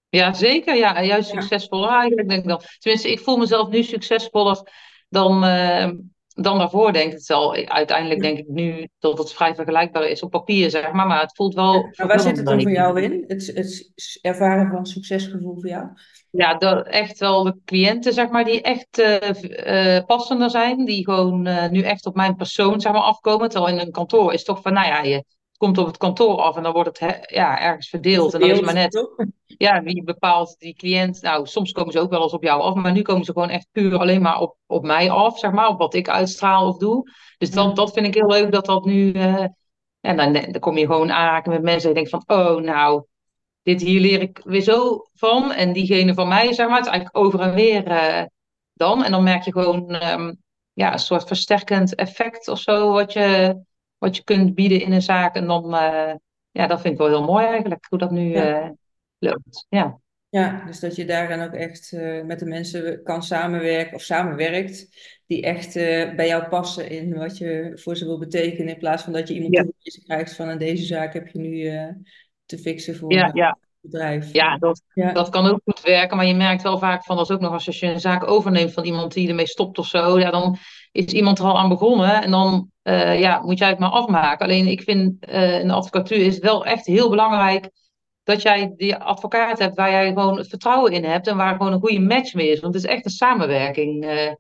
Speaker 2: Ja, zeker. Ja, en juist
Speaker 1: Ja,
Speaker 2: succesvoller eigenlijk, denk ik dan. Tenminste, ik voel mezelf nu succesvoller dan, eh, dan daarvoor denk ik het wel. Uiteindelijk denk ik nu dat het vrij vergelijkbaar is op papier, zeg maar. Maar het voelt wel.
Speaker 1: Maar waar zit het dan voor jou in? Het, het ervaren van succesgevoel voor jou?
Speaker 2: Ja, dat echt wel de cliënten, zeg maar, die echt uh, uh, passender zijn. Die gewoon uh, nu echt op mijn persoon, zeg maar, afkomen. Terwijl in een kantoor is toch van, nou ja, je komt op het kantoor af en dan wordt het ja, ergens verdeeld. verdeeld. En dan is maar net, [laughs] ja, wie bepaalt die cliënt. Nou, soms komen ze ook wel eens op jou af, maar nu komen ze gewoon echt puur alleen maar op, op mij af, zeg maar, op wat ik uitstraal of doe. Dus dat, dat vind ik heel leuk dat dat nu. en dan, dan kom je gewoon aanraken met mensen en je denkt van, oh, nou dit hier leer ik weer zo van. En diegene van mij, zeg maar, het is eigenlijk over en weer uh, dan. En dan merk je gewoon um, ja, een soort versterkend effect of zo, wat je, wat je kunt bieden in een zaak. En dan, uh, ja, dat vind ik wel heel mooi eigenlijk, hoe dat nu ja. uh, loopt. Ja.
Speaker 1: Ja, dus dat je daarin ook echt uh, met de mensen kan samenwerken of samenwerkt, die echt uh, bij jou passen in wat je voor ze wil betekenen, in plaats van dat je iemand ja. krijgt van in deze zaak heb je nu uh, te fixen voor
Speaker 2: ja, ja.
Speaker 1: bedrijf.
Speaker 2: Ja dat, ja. dat kan ook goed werken, maar je merkt wel vaak van, dat ook nog als je een zaak overneemt van iemand die ermee stopt of zo, ja, dan is iemand er al aan begonnen en dan uh, ja, moet jij het maar afmaken. Alleen ik vind uh, in de advocatuur is het wel echt heel belangrijk dat jij die advocaat hebt waar jij gewoon het vertrouwen in hebt en waar gewoon een goede match mee is. Want het is echt een samenwerking uh,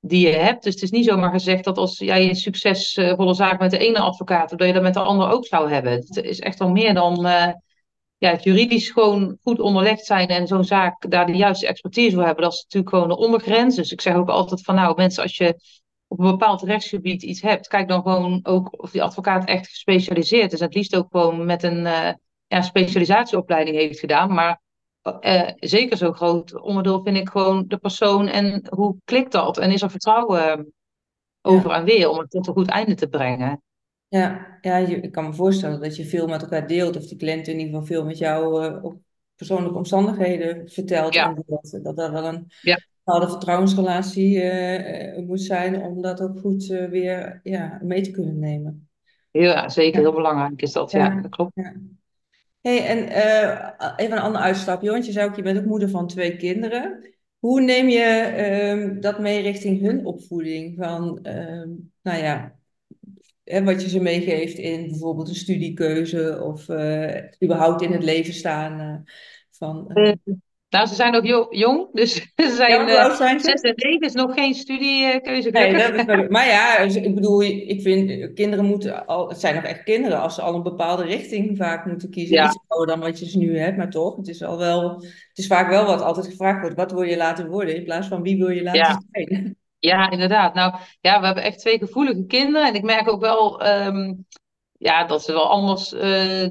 Speaker 2: die je hebt. Dus het is niet zomaar gezegd dat als jij een succesvolle zaak met de ene advocaat hebt, dat je dat met de ander ook zou hebben. Het is echt wel meer dan ja, het juridisch gewoon goed onderlegd zijn en zo'n zaak daar de juiste expertise voor hebben, dat is natuurlijk gewoon de ondergrens. Dus ik zeg ook altijd van nou mensen, als je op een bepaald rechtsgebied iets hebt, kijk dan gewoon ook of die advocaat echt gespecialiseerd is. Het liefst ook gewoon met een uh, ja, specialisatieopleiding heeft gedaan. Maar uh, zeker zo'n groot onderdeel vind ik gewoon de persoon en hoe klikt dat? En is er vertrouwen over ja. en weer om het tot een goed einde te brengen?
Speaker 1: Ja, ja je, ik kan me voorstellen dat je veel met elkaar deelt, of die cliënt in ieder geval veel met jou uh, op persoonlijke omstandigheden vertelt.
Speaker 2: Ja.
Speaker 1: En dat, dat er wel een
Speaker 2: Ja.
Speaker 1: Bepaalde vertrouwensrelatie uh, uh, moet zijn om dat ook goed uh, weer ja, mee te kunnen nemen.
Speaker 2: Ja, zeker.
Speaker 1: Ja.
Speaker 2: Heel belangrijk is dat. Ja,
Speaker 1: Ja,
Speaker 2: dat klopt.
Speaker 1: ja. Hey, en eh, even een ander uitstapje, want je zei ook, je bent ook moeder van twee kinderen. Hoe neem je ehm, dat mee richting hun opvoeding? Van, ehm, nou ja, hè, wat je ze meegeeft in bijvoorbeeld een studiekeuze of eh, überhaupt in het leven staan. eh, van, eh,
Speaker 2: Eh, nou, ze zijn nog jo- jong, dus [laughs] ze
Speaker 1: Ja,
Speaker 2: zijn
Speaker 1: hoe
Speaker 2: eh
Speaker 1: oud zijn
Speaker 2: zes
Speaker 1: ze?
Speaker 2: en zeven, is nog geen studiekeuze
Speaker 1: Nee, dat is wel- [laughs] maar ja, dus ik bedoel, ik vind kinderen moeten al, het zijn nog echt kinderen als ze al een bepaalde richting vaak moeten kiezen.
Speaker 2: Ja,
Speaker 1: Iets ouder dan wat je ze nu hebt, maar toch, het is al wel, het is vaak wel wat altijd gevraagd wordt. Wat wil je laten worden in plaats van wie wil je
Speaker 2: ja,
Speaker 1: laten zijn? [laughs]
Speaker 2: ja, inderdaad. Nou, ja, we hebben echt twee gevoelige kinderen en ik merk ook wel ehm, ja, dat ze wel anders eh,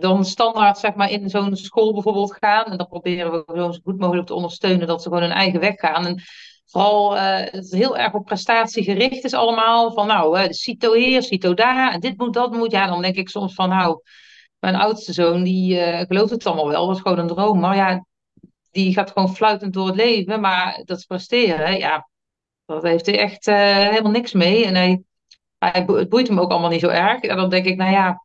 Speaker 2: dan standaard zeg maar, in zo'n school bijvoorbeeld gaan. En dan proberen we zo goed mogelijk te ondersteunen dat ze gewoon hun eigen weg gaan. En vooral eh, het is heel erg op prestatie gericht is allemaal. Van nou, de CITO hier, CITO daar, en dit moet, dat moet. Ja, dan denk ik soms van nou, mijn oudste zoon die eh, gelooft het allemaal wel. Dat is gewoon een droom. Maar ja, die gaat gewoon fluitend door het leven. Maar dat presteren, ja, dat heeft hij echt helemaal niks mee. En hij, hij, het boeit hem ook allemaal niet zo erg. En dan denk ik, nou ja,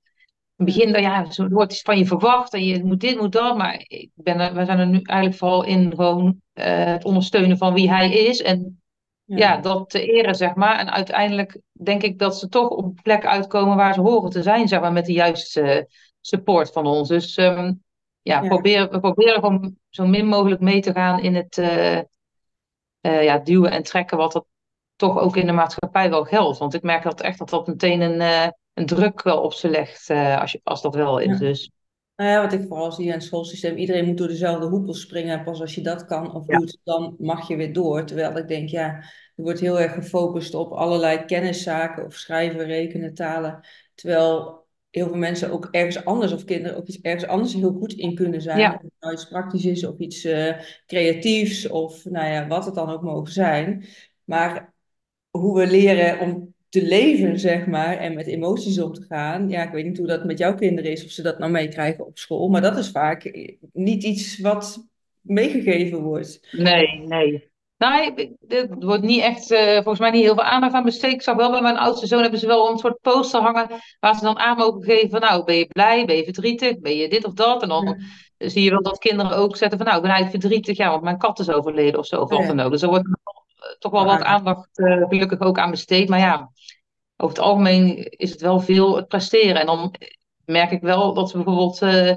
Speaker 2: in het begin, dan, ja, zo wordt iets van je verwacht en je moet dit, moet dat. Maar ik ben er, we zijn er nu eigenlijk vooral in gewoon eh, het ondersteunen van wie hij is. En ja,
Speaker 1: Ja,
Speaker 2: dat te eren, zeg maar. En uiteindelijk denk ik dat ze toch op plek uitkomen waar ze horen te zijn, zeg maar, met de juiste support van ons. Dus ehm, ja,
Speaker 1: ja,
Speaker 2: probeer, we proberen gewoon zo min mogelijk mee te gaan in het eh, eh, ja, duwen en trekken wat er toch ook in de maatschappij wel geldt. Want ik merk dat echt dat dat meteen een, een druk wel op ze legt, eh, als, je, als dat wel is.
Speaker 1: ja.
Speaker 2: Dus
Speaker 1: Nou ja, wat ik vooral zie in het schoolsysteem, iedereen moet door dezelfde hoepels springen. En pas als je dat kan of
Speaker 2: ja,
Speaker 1: doet, dan mag je weer door. Terwijl ik denk, ja, er wordt heel erg gefocust op allerlei kenniszaken of schrijven, rekenen, talen. Terwijl heel veel mensen ook ergens anders, of kinderen ook iets ergens anders heel goed in kunnen zijn. Of het nou iets praktisch is of iets eh, creatiefs of nou ja, wat het dan ook mogen zijn. Maar hoe we leren om te leven, zeg maar, en met emoties om te gaan. Ja, ik weet niet hoe dat met jouw kinderen is, of ze dat nou meekrijgen op school, maar dat is vaak niet iets wat meegegeven wordt.
Speaker 2: nee, nee. Nou, ik- er wordt niet echt, eh, volgens mij niet heel veel aandacht aan besteed. Ik zag wel bij mijn oudste zoon hebben ze wel een soort poster hangen waar ze dan aan mogen geven van nou, ben je blij, ben je verdrietig, ben je dit of dat? En dan
Speaker 1: Ja.
Speaker 2: zie je wel dat kinderen ook zetten van nou, ik ben eigenlijk verdrietig, ja, want mijn kat is overleden of zo, of wat dan ook. Dus er wordt toch wel wat aandacht uh, gelukkig ook aan besteed. Maar ja, over het algemeen is het wel veel het presteren. En dan merk ik wel dat ze bijvoorbeeld uh,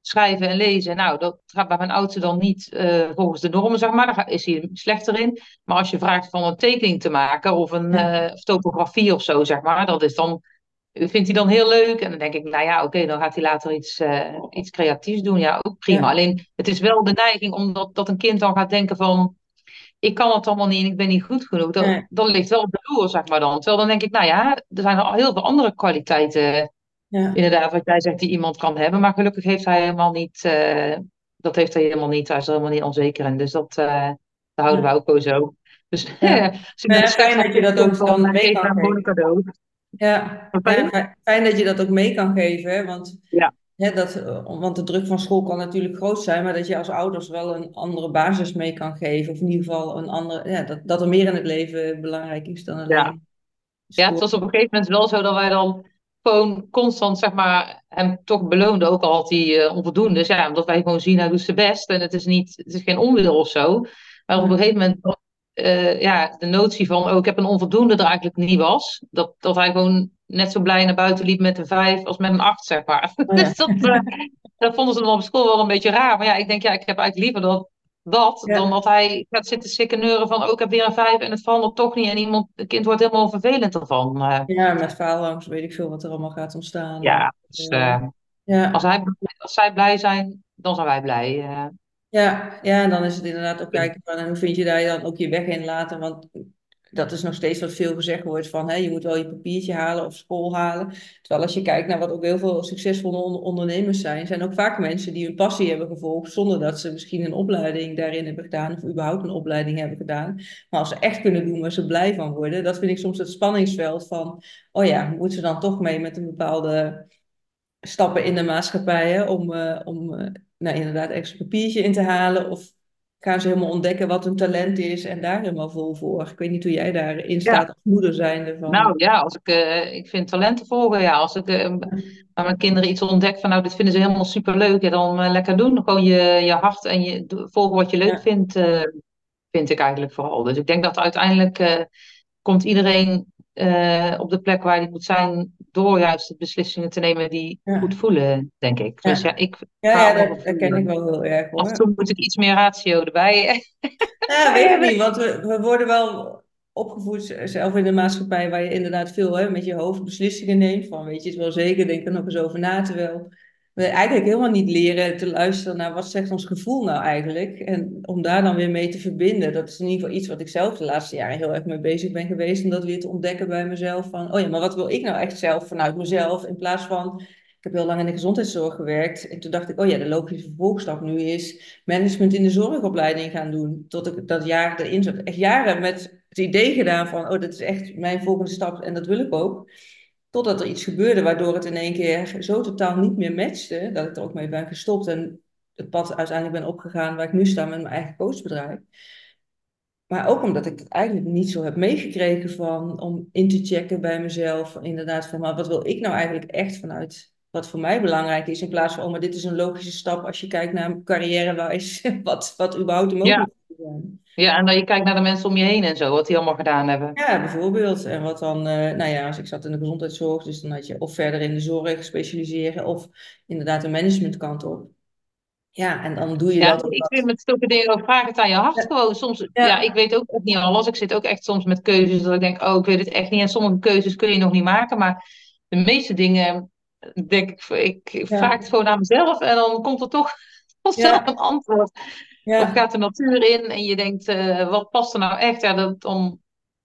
Speaker 2: schrijven en lezen. Nou, dat gaat bij mijn oudste dan niet uh, volgens de normen, zeg maar. Daar is hij slechter in. Maar als je vraagt van een tekening te maken of een uh, topografie of zo, zeg maar, dat is dan, vindt hij dan heel leuk. En dan denk ik, nou ja, oké, dan gaat hij later iets, iets creatiefs doen. Ja, ook prima. Ja. Alleen, het is wel de neiging omdat dat een kind dan gaat denken van, ik kan het allemaal niet en ik ben niet goed genoeg. Dan, nee. dan ligt wel op de loer, zeg maar dan. Terwijl dan denk ik, nou ja, er zijn al heel veel andere kwaliteiten ja. Inderdaad, wat jij zegt, die iemand kan hebben. Maar gelukkig heeft hij helemaal niet, uh, dat heeft hij helemaal niet. Hij is er helemaal niet onzeker in. Dus dat, uh, daar houden ja. we ook zo. Dus
Speaker 1: ja. [laughs] ja, fijn dat je dat ook dan mee kan geven. Ja, fijn dat je dat ook mee kan geven. Want, ja. Dat, want de druk van school kan natuurlijk groot zijn. Maar dat je als ouders wel een andere basis mee kan geven. Of in ieder geval een andere, ja, dat, dat er meer in het leven belangrijk is dan alleen.
Speaker 2: Ja. Ja, het was op een gegeven moment wel zo dat wij dan gewoon constant, zeg maar, hem toch beloonde, ook al had hij uh, onvoldoende. Dus ja, omdat wij gewoon zien, hij doet zijn best en het is, niet, het is geen onwil of zo. Maar op een gegeven moment, uh, ja, de notie van, oh, ik heb een onvoldoende er eigenlijk niet was. Dat, dat hij gewoon net zo blij naar buiten liep met een vijf als met een acht, zeg maar. Oh, ja. [laughs] dus dat, uh, dat vonden ze dan op school wel een beetje raar. Maar ja, ik denk, ja, ik heb eigenlijk liever dat dat, ja. dan dat hij gaat zitten sikkeneuren van, oh, ik heb weer een vijf en het valt toch niet. En iemand, het kind wordt helemaal vervelend ervan. Uh,
Speaker 1: ja, met faalangst weet ik veel wat er allemaal gaat ontstaan.
Speaker 2: Ja, dus, uh, ja. Als, hij, als zij blij zijn, dan zijn wij blij. Uh.
Speaker 1: Ja, ja, en dan is het inderdaad ook kijken van, en hoe vind je daar dan ook je weg in laten? Want dat is nog steeds wat veel gezegd wordt van hè, je moet wel je papiertje halen of school halen. Terwijl als je kijkt naar wat ook heel veel succesvolle ondernemers zijn, zijn ook vaak mensen die hun passie hebben gevolgd zonder dat ze misschien een opleiding daarin hebben gedaan of überhaupt een opleiding hebben gedaan. Maar als ze echt kunnen doen waar ze blij van worden, dat vind ik soms het spanningsveld van, oh ja, moeten ze dan toch mee met een bepaalde stappen in de maatschappij hè, om, uh, om uh, nou, inderdaad extra papiertje in te halen of gaan ze helemaal ontdekken wat hun talent is en daar helemaal vol voor. Ik weet niet hoe jij daarin staat ja. als moeder zijnde van.
Speaker 2: Nou ja, als ik, uh, ik vind talenten volgen. Ja, als ik uh, bij mijn kinderen iets ontdek van nou, dit vinden ze helemaal superleuk. Ja, dan uh, lekker doen. Gewoon je, je hart en je volgen wat je leuk ja. vindt, vind ik eigenlijk vooral. Dus ik denk dat uiteindelijk komt iedereen op de plek waar hij moet zijn door juist de beslissingen te nemen die ja. goed voelen, denk ik. Dus ja, ik
Speaker 1: ja, ja dat herken ik wel heel erg. Hoor.
Speaker 2: Af en toe moet ik iets meer ratio erbij. [laughs]
Speaker 1: Ja, weet ik niet, want we, we worden wel opgevoed, zelf in de maatschappij, waar je inderdaad veel hè, met je hoofd beslissingen neemt. Van weet je het wel zeker, denk er nog eens over na. Terwijl we eigenlijk helemaal niet leren te luisteren naar wat zegt ons gevoel nou eigenlijk. En om daar dan weer mee te verbinden. Dat is in ieder geval iets wat ik zelf de laatste jaren heel erg mee bezig ben geweest. Om dat weer te ontdekken bij mezelf. Van, oh ja, maar wat wil ik nou echt zelf vanuit mezelf? In plaats van, ik heb heel lang in de gezondheidszorg gewerkt. En toen dacht ik, oh ja, de logische vervolgstap nu is management in de zorgopleiding gaan doen. Tot ik dat jaar erin zat. Echt jaren met het idee gedaan van, oh, dat is echt mijn volgende stap en dat wil ik ook. Totdat er iets gebeurde waardoor het in één keer zo totaal niet meer matchte, dat ik er ook mee ben gestopt en het pad uiteindelijk ben opgegaan waar ik nu sta met mijn eigen coachbedrijf. Maar ook omdat ik het eigenlijk niet zo heb meegekregen van om in te checken bij mezelf. Inderdaad, van maar wat wil ik nou eigenlijk echt vanuit wat voor mij belangrijk is. In plaats van, oh, maar dit is een logische stap als je kijkt naar carrièrewijs, [laughs] wat, wat überhaupt zijn.
Speaker 2: Ja, en dan je kijkt naar de mensen om je heen en zo, wat die allemaal gedaan hebben.
Speaker 1: Ja, bijvoorbeeld. En wat dan, uh, nou ja, als ik zat in de gezondheidszorg, dus dan had je of verder in de zorg specialiseren of inderdaad een managementkant op. Ja, en dan doe je
Speaker 2: ja,
Speaker 1: dat.
Speaker 2: Ik vind met dingen ook vraag het aan je hart ja. gewoon. Soms, ja. ja. ik weet ook niet alles. Ik zit ook echt soms met keuzes dat ik denk, oh, ik weet het echt niet. En sommige keuzes kun je nog niet maken, maar de meeste dingen denk ik, ik vraag het gewoon aan mezelf en dan komt er toch [laughs] vanzelf een antwoord. Ja. Of gaat de natuur in en je denkt, uh, wat past er nou echt? Ja, dat om...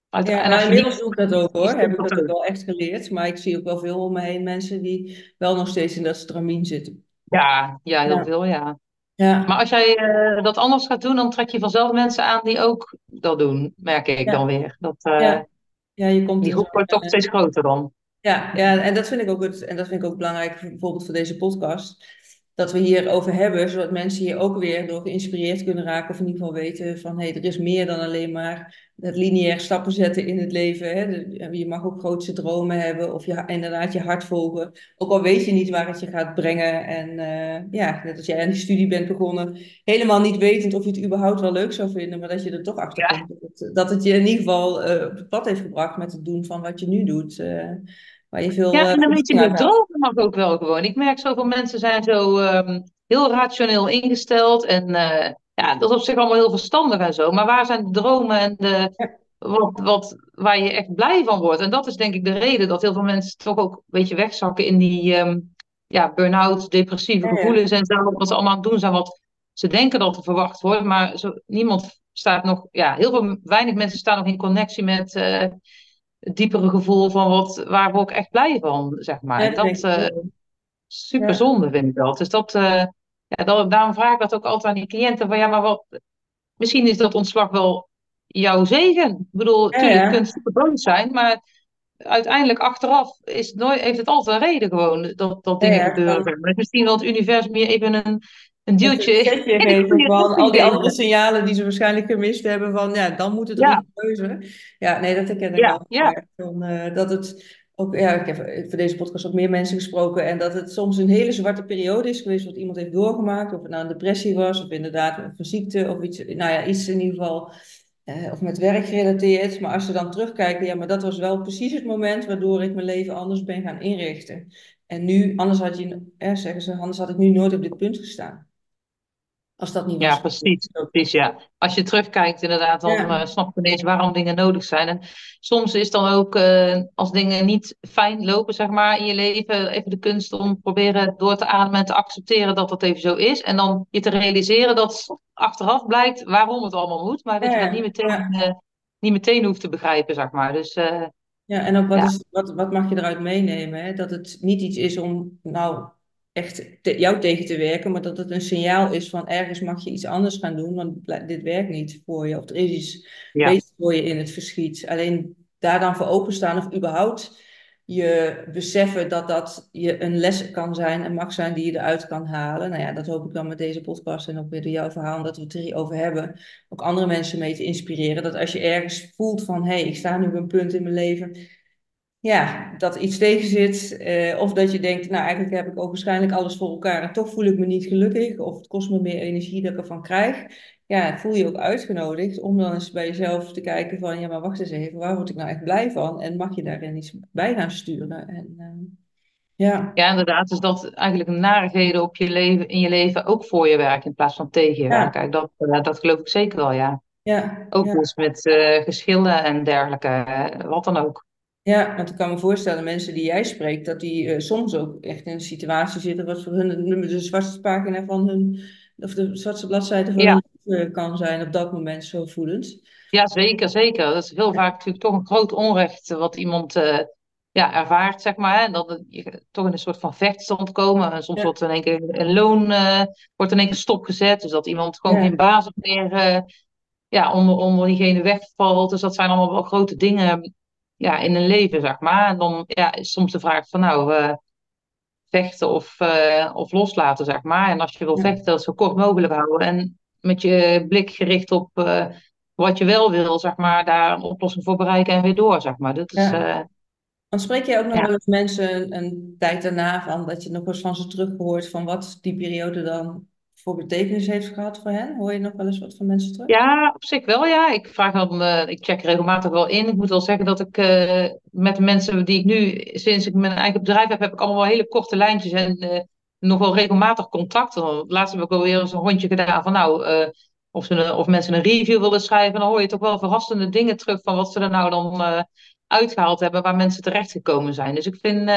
Speaker 1: Uit, ja, en nou, inmiddels doe ik dat ook hoor. Heb ik dat ook wel echt geleerd. Maar ik zie ook wel veel om me heen mensen die wel nog steeds in dat stramien zitten.
Speaker 2: Ja, ja heel ja. veel, ja. ja. Maar als jij uh, dat anders gaat doen, dan trek je vanzelf mensen aan die ook dat doen, merk ik ja. dan weer. Dat, uh, ja. Ja, je komt die groep wordt toch steeds groter dan.
Speaker 1: Ja, ja, en dat vind ik ook het, en dat vind ik ook belangrijk, bijvoorbeeld voor deze podcast dat we hierover hebben, zodat mensen hier ook weer door geïnspireerd kunnen raken. Of in ieder geval weten van hé, hey, er is meer dan alleen maar het lineair stappen zetten in het leven. Hè. Je mag ook grootste dromen hebben of je, inderdaad je hart volgen. Ook al weet je niet waar het je gaat brengen. En uh, ja, net als jij aan die studie bent begonnen, helemaal niet wetend of je het überhaupt wel leuk zou vinden, maar dat je er toch achter komt. Dat, het, dat het je in ieder geval uh, op het pad heeft gebracht met het doen van wat je nu doet. Uh,
Speaker 2: Waar je veel, ja, en dan weet je, de dromen mag ook wel gewoon. Ik merk zoveel mensen zijn zo um, heel rationeel ingesteld. En uh, ja, dat is op zich allemaal heel verstandig en zo. Maar waar zijn de dromen en de, wat, wat, waar je echt blij van wordt? En dat is denk ik de reden dat heel veel mensen toch ook een beetje wegzakken in die um, ja, burn-out, depressieve ja, gevoelens en zo. Wat ze allemaal aan het doen zijn wat ze denken dat er verwacht wordt. Maar zo, niemand staat nog, ja, heel veel, weinig mensen staan nog in connectie met... Uh, het diepere gevoel van wat, waar word ik echt blij van, zeg maar. Ja, dat uh, super zonde vind ik dat. Dus dat, uh, ja, dat, daarom vraag ik dat ook altijd aan die cliënten van ja, maar wat, misschien is dat ontslag wel jouw zegen. Ik bedoel, ja, je kunt super boos zijn, maar uiteindelijk achteraf is nooit, heeft het altijd een reden gewoon dat, dat dingen gebeuren. Maar misschien wel het universum je even een een duwtje.
Speaker 1: Een geven van al die andere signalen die ze waarschijnlijk gemist hebben. Van ja, dan moet het ja. keuze. Ja, nee, dat herken ik ja, wel. Ja. Van, uh, dat het ook, ja, ik heb voor deze podcast ook meer mensen gesproken. En dat het soms een hele zwarte periode is geweest wat iemand heeft doorgemaakt. Of het nou een depressie was, of inderdaad een ziekte, of iets, nou ja, iets in ieder geval. Uh, of met werk gerelateerd. Maar als ze dan terugkijken, ja, maar dat was wel precies het moment waardoor ik mijn leven anders ben gaan inrichten. En nu, anders had je, eh, zeggen ze, anders had ik nu nooit op dit punt gestaan. Als dat niet
Speaker 2: was. Ja, precies, precies. Ja. Als je terugkijkt, inderdaad, dan ja. uh, snap je ineens waarom dingen nodig zijn. En soms is dan ook, uh, als dingen niet fijn lopen, zeg maar, in je leven, even de kunst om proberen door te ademen en te accepteren dat dat even zo is. En dan je te realiseren dat achteraf blijkt waarom het allemaal moet, maar dat ja. je dat niet meteen, uh, niet meteen hoeft te begrijpen, zeg maar. Dus.
Speaker 1: ja, en ook wat, is, wat, wat mag je eruit meenemen? Hè? Dat het niet iets is om, nou, echt jou tegen te werken, maar dat het een signaal is van ergens mag je iets anders gaan doen, want dit werkt niet voor je. Of er is iets ja. beter voor je in het verschiet. Alleen daar dan voor openstaan of überhaupt je beseffen dat dat je een les kan zijn en mag zijn die je eruit kan halen. Nou ja, dat hoop ik dan met deze podcast en ook weer door jouw verhaal, dat we het erover hebben, ook andere mensen mee te inspireren. Dat als je ergens voelt van, hé, hey, ik sta nu op een punt in mijn leven ja, dat iets tegen zit. Uh, of dat je denkt, nou eigenlijk heb ik ook waarschijnlijk alles voor elkaar en toch voel ik me niet gelukkig. Of het kost me meer energie dat ik ervan krijg. Ja, voel je ook uitgenodigd om dan eens bij jezelf te kijken van, ja maar wacht eens even, waar word ik nou echt blij van? En mag je daarin iets bij gaan sturen? En, uh, ja.
Speaker 2: ja, inderdaad. Dus dat eigenlijk narigheden op je leven, in je leven ook voor je werken in plaats van tegen je ja. werken. Dat, uh, dat geloof ik zeker wel, ja. Ja, ook ja. dus met geschillen en dergelijke, wat dan ook.
Speaker 1: Ja, want ik kan me voorstellen, mensen die jij spreekt, dat die uh, soms ook echt in een situatie zitten wat voor hun de zwarte pagina van hun, of de zwarte bladzijde van ja. hun uh, kan zijn op dat moment zo voelend.
Speaker 2: Ja, zeker, zeker. Dat is heel vaak natuurlijk toch een groot onrecht wat iemand uh, ja, ervaart, zeg maar. En dat je toch in een soort van vechtstand komen. En soms ja. wordt in één keer een loon wordt in één keer stopgezet. Dus dat iemand gewoon ja. geen basis meer ja, onder, onder diegene wegvalt. Dus dat zijn allemaal wel grote dingen ja, in een leven, zeg maar. En dan ja, is soms de vraag van nou, uh, vechten of, uh, of loslaten, zeg maar. En als je wil vechten, dat zo kort mogelijk houden. En met je blik gericht op uh, wat je wel wil, zeg maar, daar een oplossing voor bereiken en weer door, zeg maar. Dat is, ja.
Speaker 1: Dan spreek je ook nog ja. wel eens mensen een tijd daarna van dat je nog eens van ze teruggehoord van wat die periode dan voor betekenis heeft gehad voor hen? Hoor je nog wel eens wat van mensen terug?
Speaker 2: Ja, op zich wel ja. Ik vraag dan, uh, ik check regelmatig wel in. Ik moet wel zeggen dat ik uh, met de mensen die ik nu, sinds ik mijn eigen bedrijf heb, heb ik allemaal wel hele korte lijntjes en uh, nog wel regelmatig contact. Laatst heb ik alweer eens een rondje gedaan van nou, of, ze of mensen een review willen schrijven. Dan hoor je toch wel verrassende dingen terug van wat ze er nou dan uitgehaald hebben, waar mensen terechtgekomen zijn. Dus ik vind,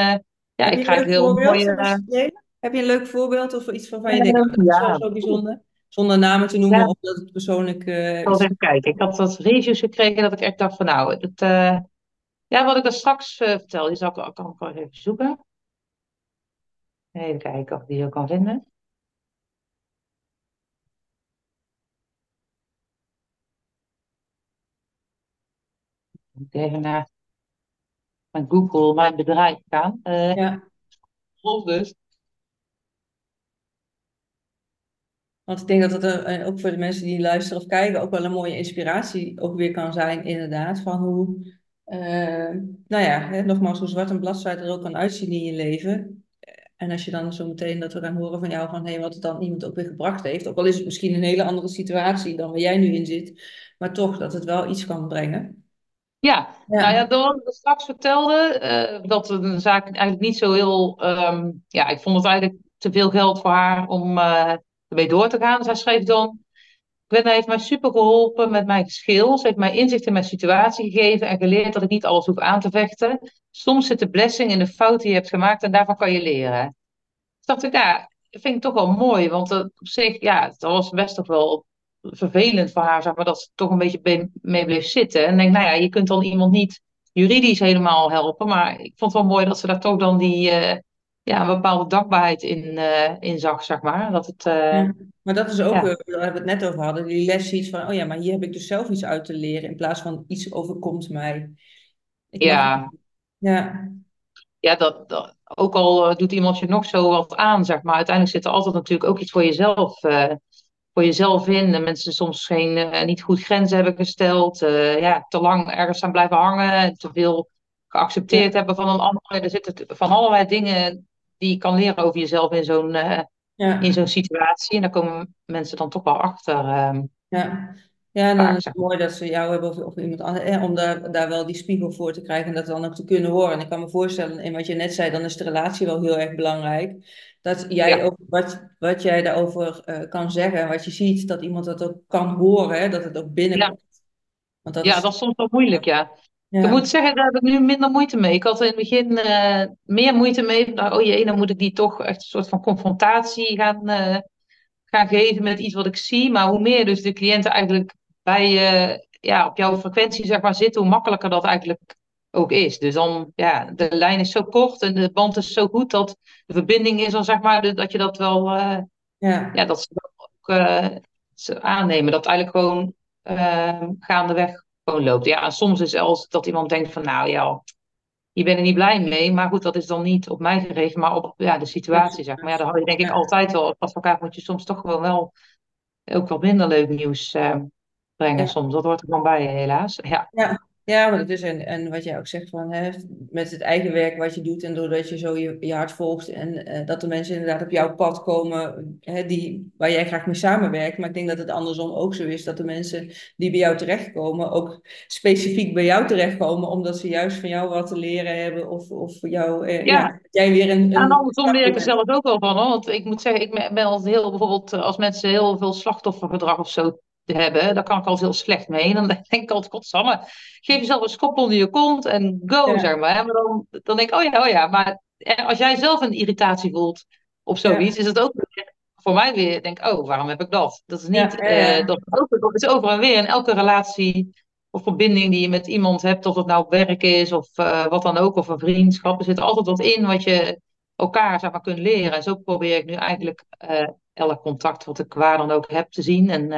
Speaker 2: ja, ik krijg heel mooie...
Speaker 1: Heb je een leuk voorbeeld of iets waarvan je denkt, dat is wel zo bijzonder? Zonder namen te noemen, ja. omdat het persoonlijk uh,
Speaker 2: Ik zal even kijken. Ik had wat reviews gekregen dat ik echt dacht van nou, dat, uh, ja, wat ik daar straks uh, vertel, die zal ik, kan ik wel even zoeken. Even kijken of ik die zo kan vinden. Even naar mijn Google, mijn bedrijf gaan. Ja. dus.
Speaker 1: Want ik denk dat het er, eh, ook voor de mensen die luisteren of kijken ook wel een mooie inspiratie ook weer kan zijn, inderdaad. Van hoe, eh, nou ja, hè, nogmaals, hoe zwart een bladzijde er ook kan uitzien in je leven. En als je dan zo meteen dat we gaan horen van jou van hé, wat het dan iemand ook weer gebracht heeft. Ook al is het misschien een hele andere situatie dan waar jij nu in zit. Maar toch dat het wel iets kan brengen.
Speaker 2: Ja, nou ja, door wat ik straks vertelde, eh, dat de zaak eigenlijk niet zo heel, ehm, ja, ik vond het eigenlijk te veel geld voor haar om eh ermee door te gaan. Zij schreef dan, Gwenna heeft mij super geholpen met mijn geschil. Ze heeft mij inzicht in mijn situatie gegeven en geleerd dat ik niet alles hoef aan te vechten. Soms zit de blessing in de fout die je hebt gemaakt en daarvan kan je leren. Dus dacht ik, ja, dat vind ik toch wel mooi, want eh, op zich, ja, het was best toch wel vervelend voor haar, zeg maar, dat ze toch een beetje be- mee bleef zitten. En denk, nou ja, je kunt dan iemand niet juridisch helemaal helpen, maar ik vond het wel mooi dat ze daar toch dan die, eh, ja, een bepaalde dankbaarheid in, eh, in zag, zeg maar. Dat het, eh,
Speaker 1: ja. Maar dat is ook,
Speaker 2: ja,
Speaker 1: we het net over hadden, die les iets van, oh ja, maar hier heb ik dus zelf iets uit te leren in plaats van iets overkomt mij. Ik mag,
Speaker 2: ja,
Speaker 1: ja,
Speaker 2: ja dat, dat, ook al eh, doet iemand je nog zo wat aan, zeg maar, uiteindelijk zit er altijd natuurlijk ook iets voor jezelf, voor jezelf in. En mensen soms geen, niet goed grenzen hebben gesteld, ja, te lang ergens aan blijven hangen, te veel geaccepteerd
Speaker 1: ja,
Speaker 2: hebben van een ander. Er zitten van allerlei dingen die je kan leren over jezelf in zo'n eh, in
Speaker 1: ja.
Speaker 2: zo'n situatie. En daar komen mensen dan toch wel achter, ehm,
Speaker 1: Ja. Ja, en dan
Speaker 2: vaak,
Speaker 1: is het mooi dat ze jou hebben of, of iemand anders, eh, om daar, daar wel die spiegel voor te krijgen en dat dan ook te kunnen horen. En ik kan me voorstellen, in wat je net zei, dan is de relatie wel heel erg belangrijk. Dat jij
Speaker 2: Ja,
Speaker 1: ook, wat, wat jij daarover eh, kan zeggen en wat je ziet, dat iemand dat ook kan horen, hè, dat het ook
Speaker 2: ja,
Speaker 1: binnenkomt. Want dat
Speaker 2: ja,
Speaker 1: is,
Speaker 2: dat is soms wel moeilijk, ja. Ik moet zeggen, daar heb ik nu minder moeite mee. Ik had in het begin eh, meer moeite mee. Nou, oh jee, dan moet ik die toch echt een soort van confrontatie gaan, eh, gaan geven met iets wat ik zie. Maar hoe meer dus de cliënten eigenlijk bij je, ja, op jouw frequentie zeg maar, zitten, hoe makkelijker dat eigenlijk ook is. Dus dan, ja, de lijn is zo kort en de band is zo goed dat de verbinding is dan zeg maar, dat je dat wel,
Speaker 1: ja,
Speaker 2: ja, dat ze dat ook aannemen. Dat eigenlijk gewoon gaandeweg gewoon loopt. Ja, en soms is zelfs dat iemand denkt van, nou ja, je bent er niet blij mee. Maar goed, dat is dan niet op mij gericht, maar op ja, de situatie, zeg maar. Ja, dan hou je denk ik altijd wel. Als advocaat moet je soms toch gewoon wel ook wat minder leuk nieuws eh, brengen
Speaker 1: ja.
Speaker 2: soms. Dat hoort er gewoon bij, helaas. Ja,
Speaker 1: Ja, ja, maar dat is en, en wat jij ook zegt van hè, met het eigen werk wat je doet en doordat je zo je, je hart volgt en eh, dat de mensen inderdaad op jouw pad komen hè, die, waar jij graag mee samenwerkt. Maar ik denk dat het andersom ook zo is dat de mensen die bij jou terechtkomen ook specifiek bij jou terechtkomen omdat ze juist van jou wat te leren hebben of, of jou, eh, ja, jij weer een,
Speaker 2: Ja, En
Speaker 1: een
Speaker 2: andersom leer ik er zelf ook wel van, hoor. Want ik moet zeggen, ik ben ben altijd heel, bijvoorbeeld eh, als mensen heel veel slachtoffergedrag of zo hebben, daar kan ik altijd heel slecht mee. Dan [laughs] denk ik altijd, godsamme, geef jezelf een schop onder je kont en go,
Speaker 1: Ja,
Speaker 2: zeg maar. dan, dan denk ik, oh ja, oh ja. Maar eh, als jij zelf een irritatie voelt op zoiets,
Speaker 1: ja,
Speaker 2: is het ook voor mij weer, denk ik, oh, waarom heb ik dat? Dat is niet,
Speaker 1: ja, ja,
Speaker 2: dat, dat is over en weer in elke relatie of verbinding die je met iemand hebt, of het nou werk is of eh, wat dan ook, of een vriendschap. Er zit altijd wat in wat je elkaar zeg maar, kunt leren. En zo probeer ik nu eigenlijk eh, elk contact wat ik waar dan ook heb te zien. En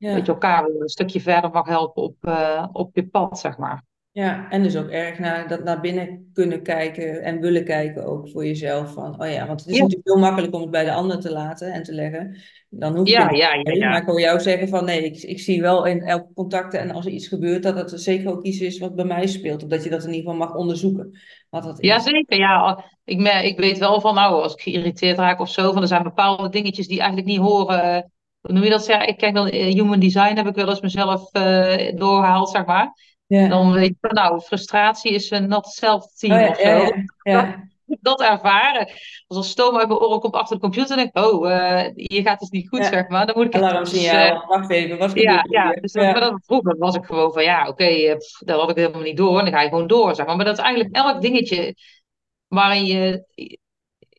Speaker 2: dat je elkaar een stukje verder mag helpen op, eh, op je pad, zeg maar.
Speaker 1: Ja, en dus ook erg naar, dat naar binnen kunnen kijken en willen kijken ook voor jezelf. Van, oh ja, want het is
Speaker 2: Ja,
Speaker 1: natuurlijk heel makkelijk om het bij de ander te laten en te leggen. Dan hoef het
Speaker 2: ja, ja, ja.
Speaker 1: Maar ik hoor jou zeggen van nee, ik, ik zie wel in elke contacten en als er iets gebeurt, dat het zeker ook iets is wat bij mij speelt. Of dat je dat in ieder geval mag onderzoeken, wat dat is.
Speaker 2: Jazeker, ja. Ik, me- ik weet wel van, nou, als ik geïrriteerd raak of zo, van er zijn bepaalde dingetjes die eigenlijk niet horen. Hoe noem je dat? Ja, ik kijk dan, eh, human design heb ik wel eens mezelf eh, doorgehaald, zeg maar. Dan weet je van, nou, frustratie is een not
Speaker 1: Oh
Speaker 2: self-team
Speaker 1: ja,
Speaker 2: of zo.
Speaker 1: ja,
Speaker 2: Dat, dat ervaren. Als er stoom uit mijn oren komt achter de computer, denk ik, oh, eh, hier gaat het niet goed, zeg maar. Dan moet ik het dus.
Speaker 1: Wacht even, wat
Speaker 2: ja, ja. Dus dat, maar
Speaker 1: Ja,
Speaker 2: dat, vroeger was ik gewoon van, ja, oké, pff, dat had ik helemaal niet door. En dan ga je gewoon door, zeg maar. Maar dat is eigenlijk elk dingetje waarin je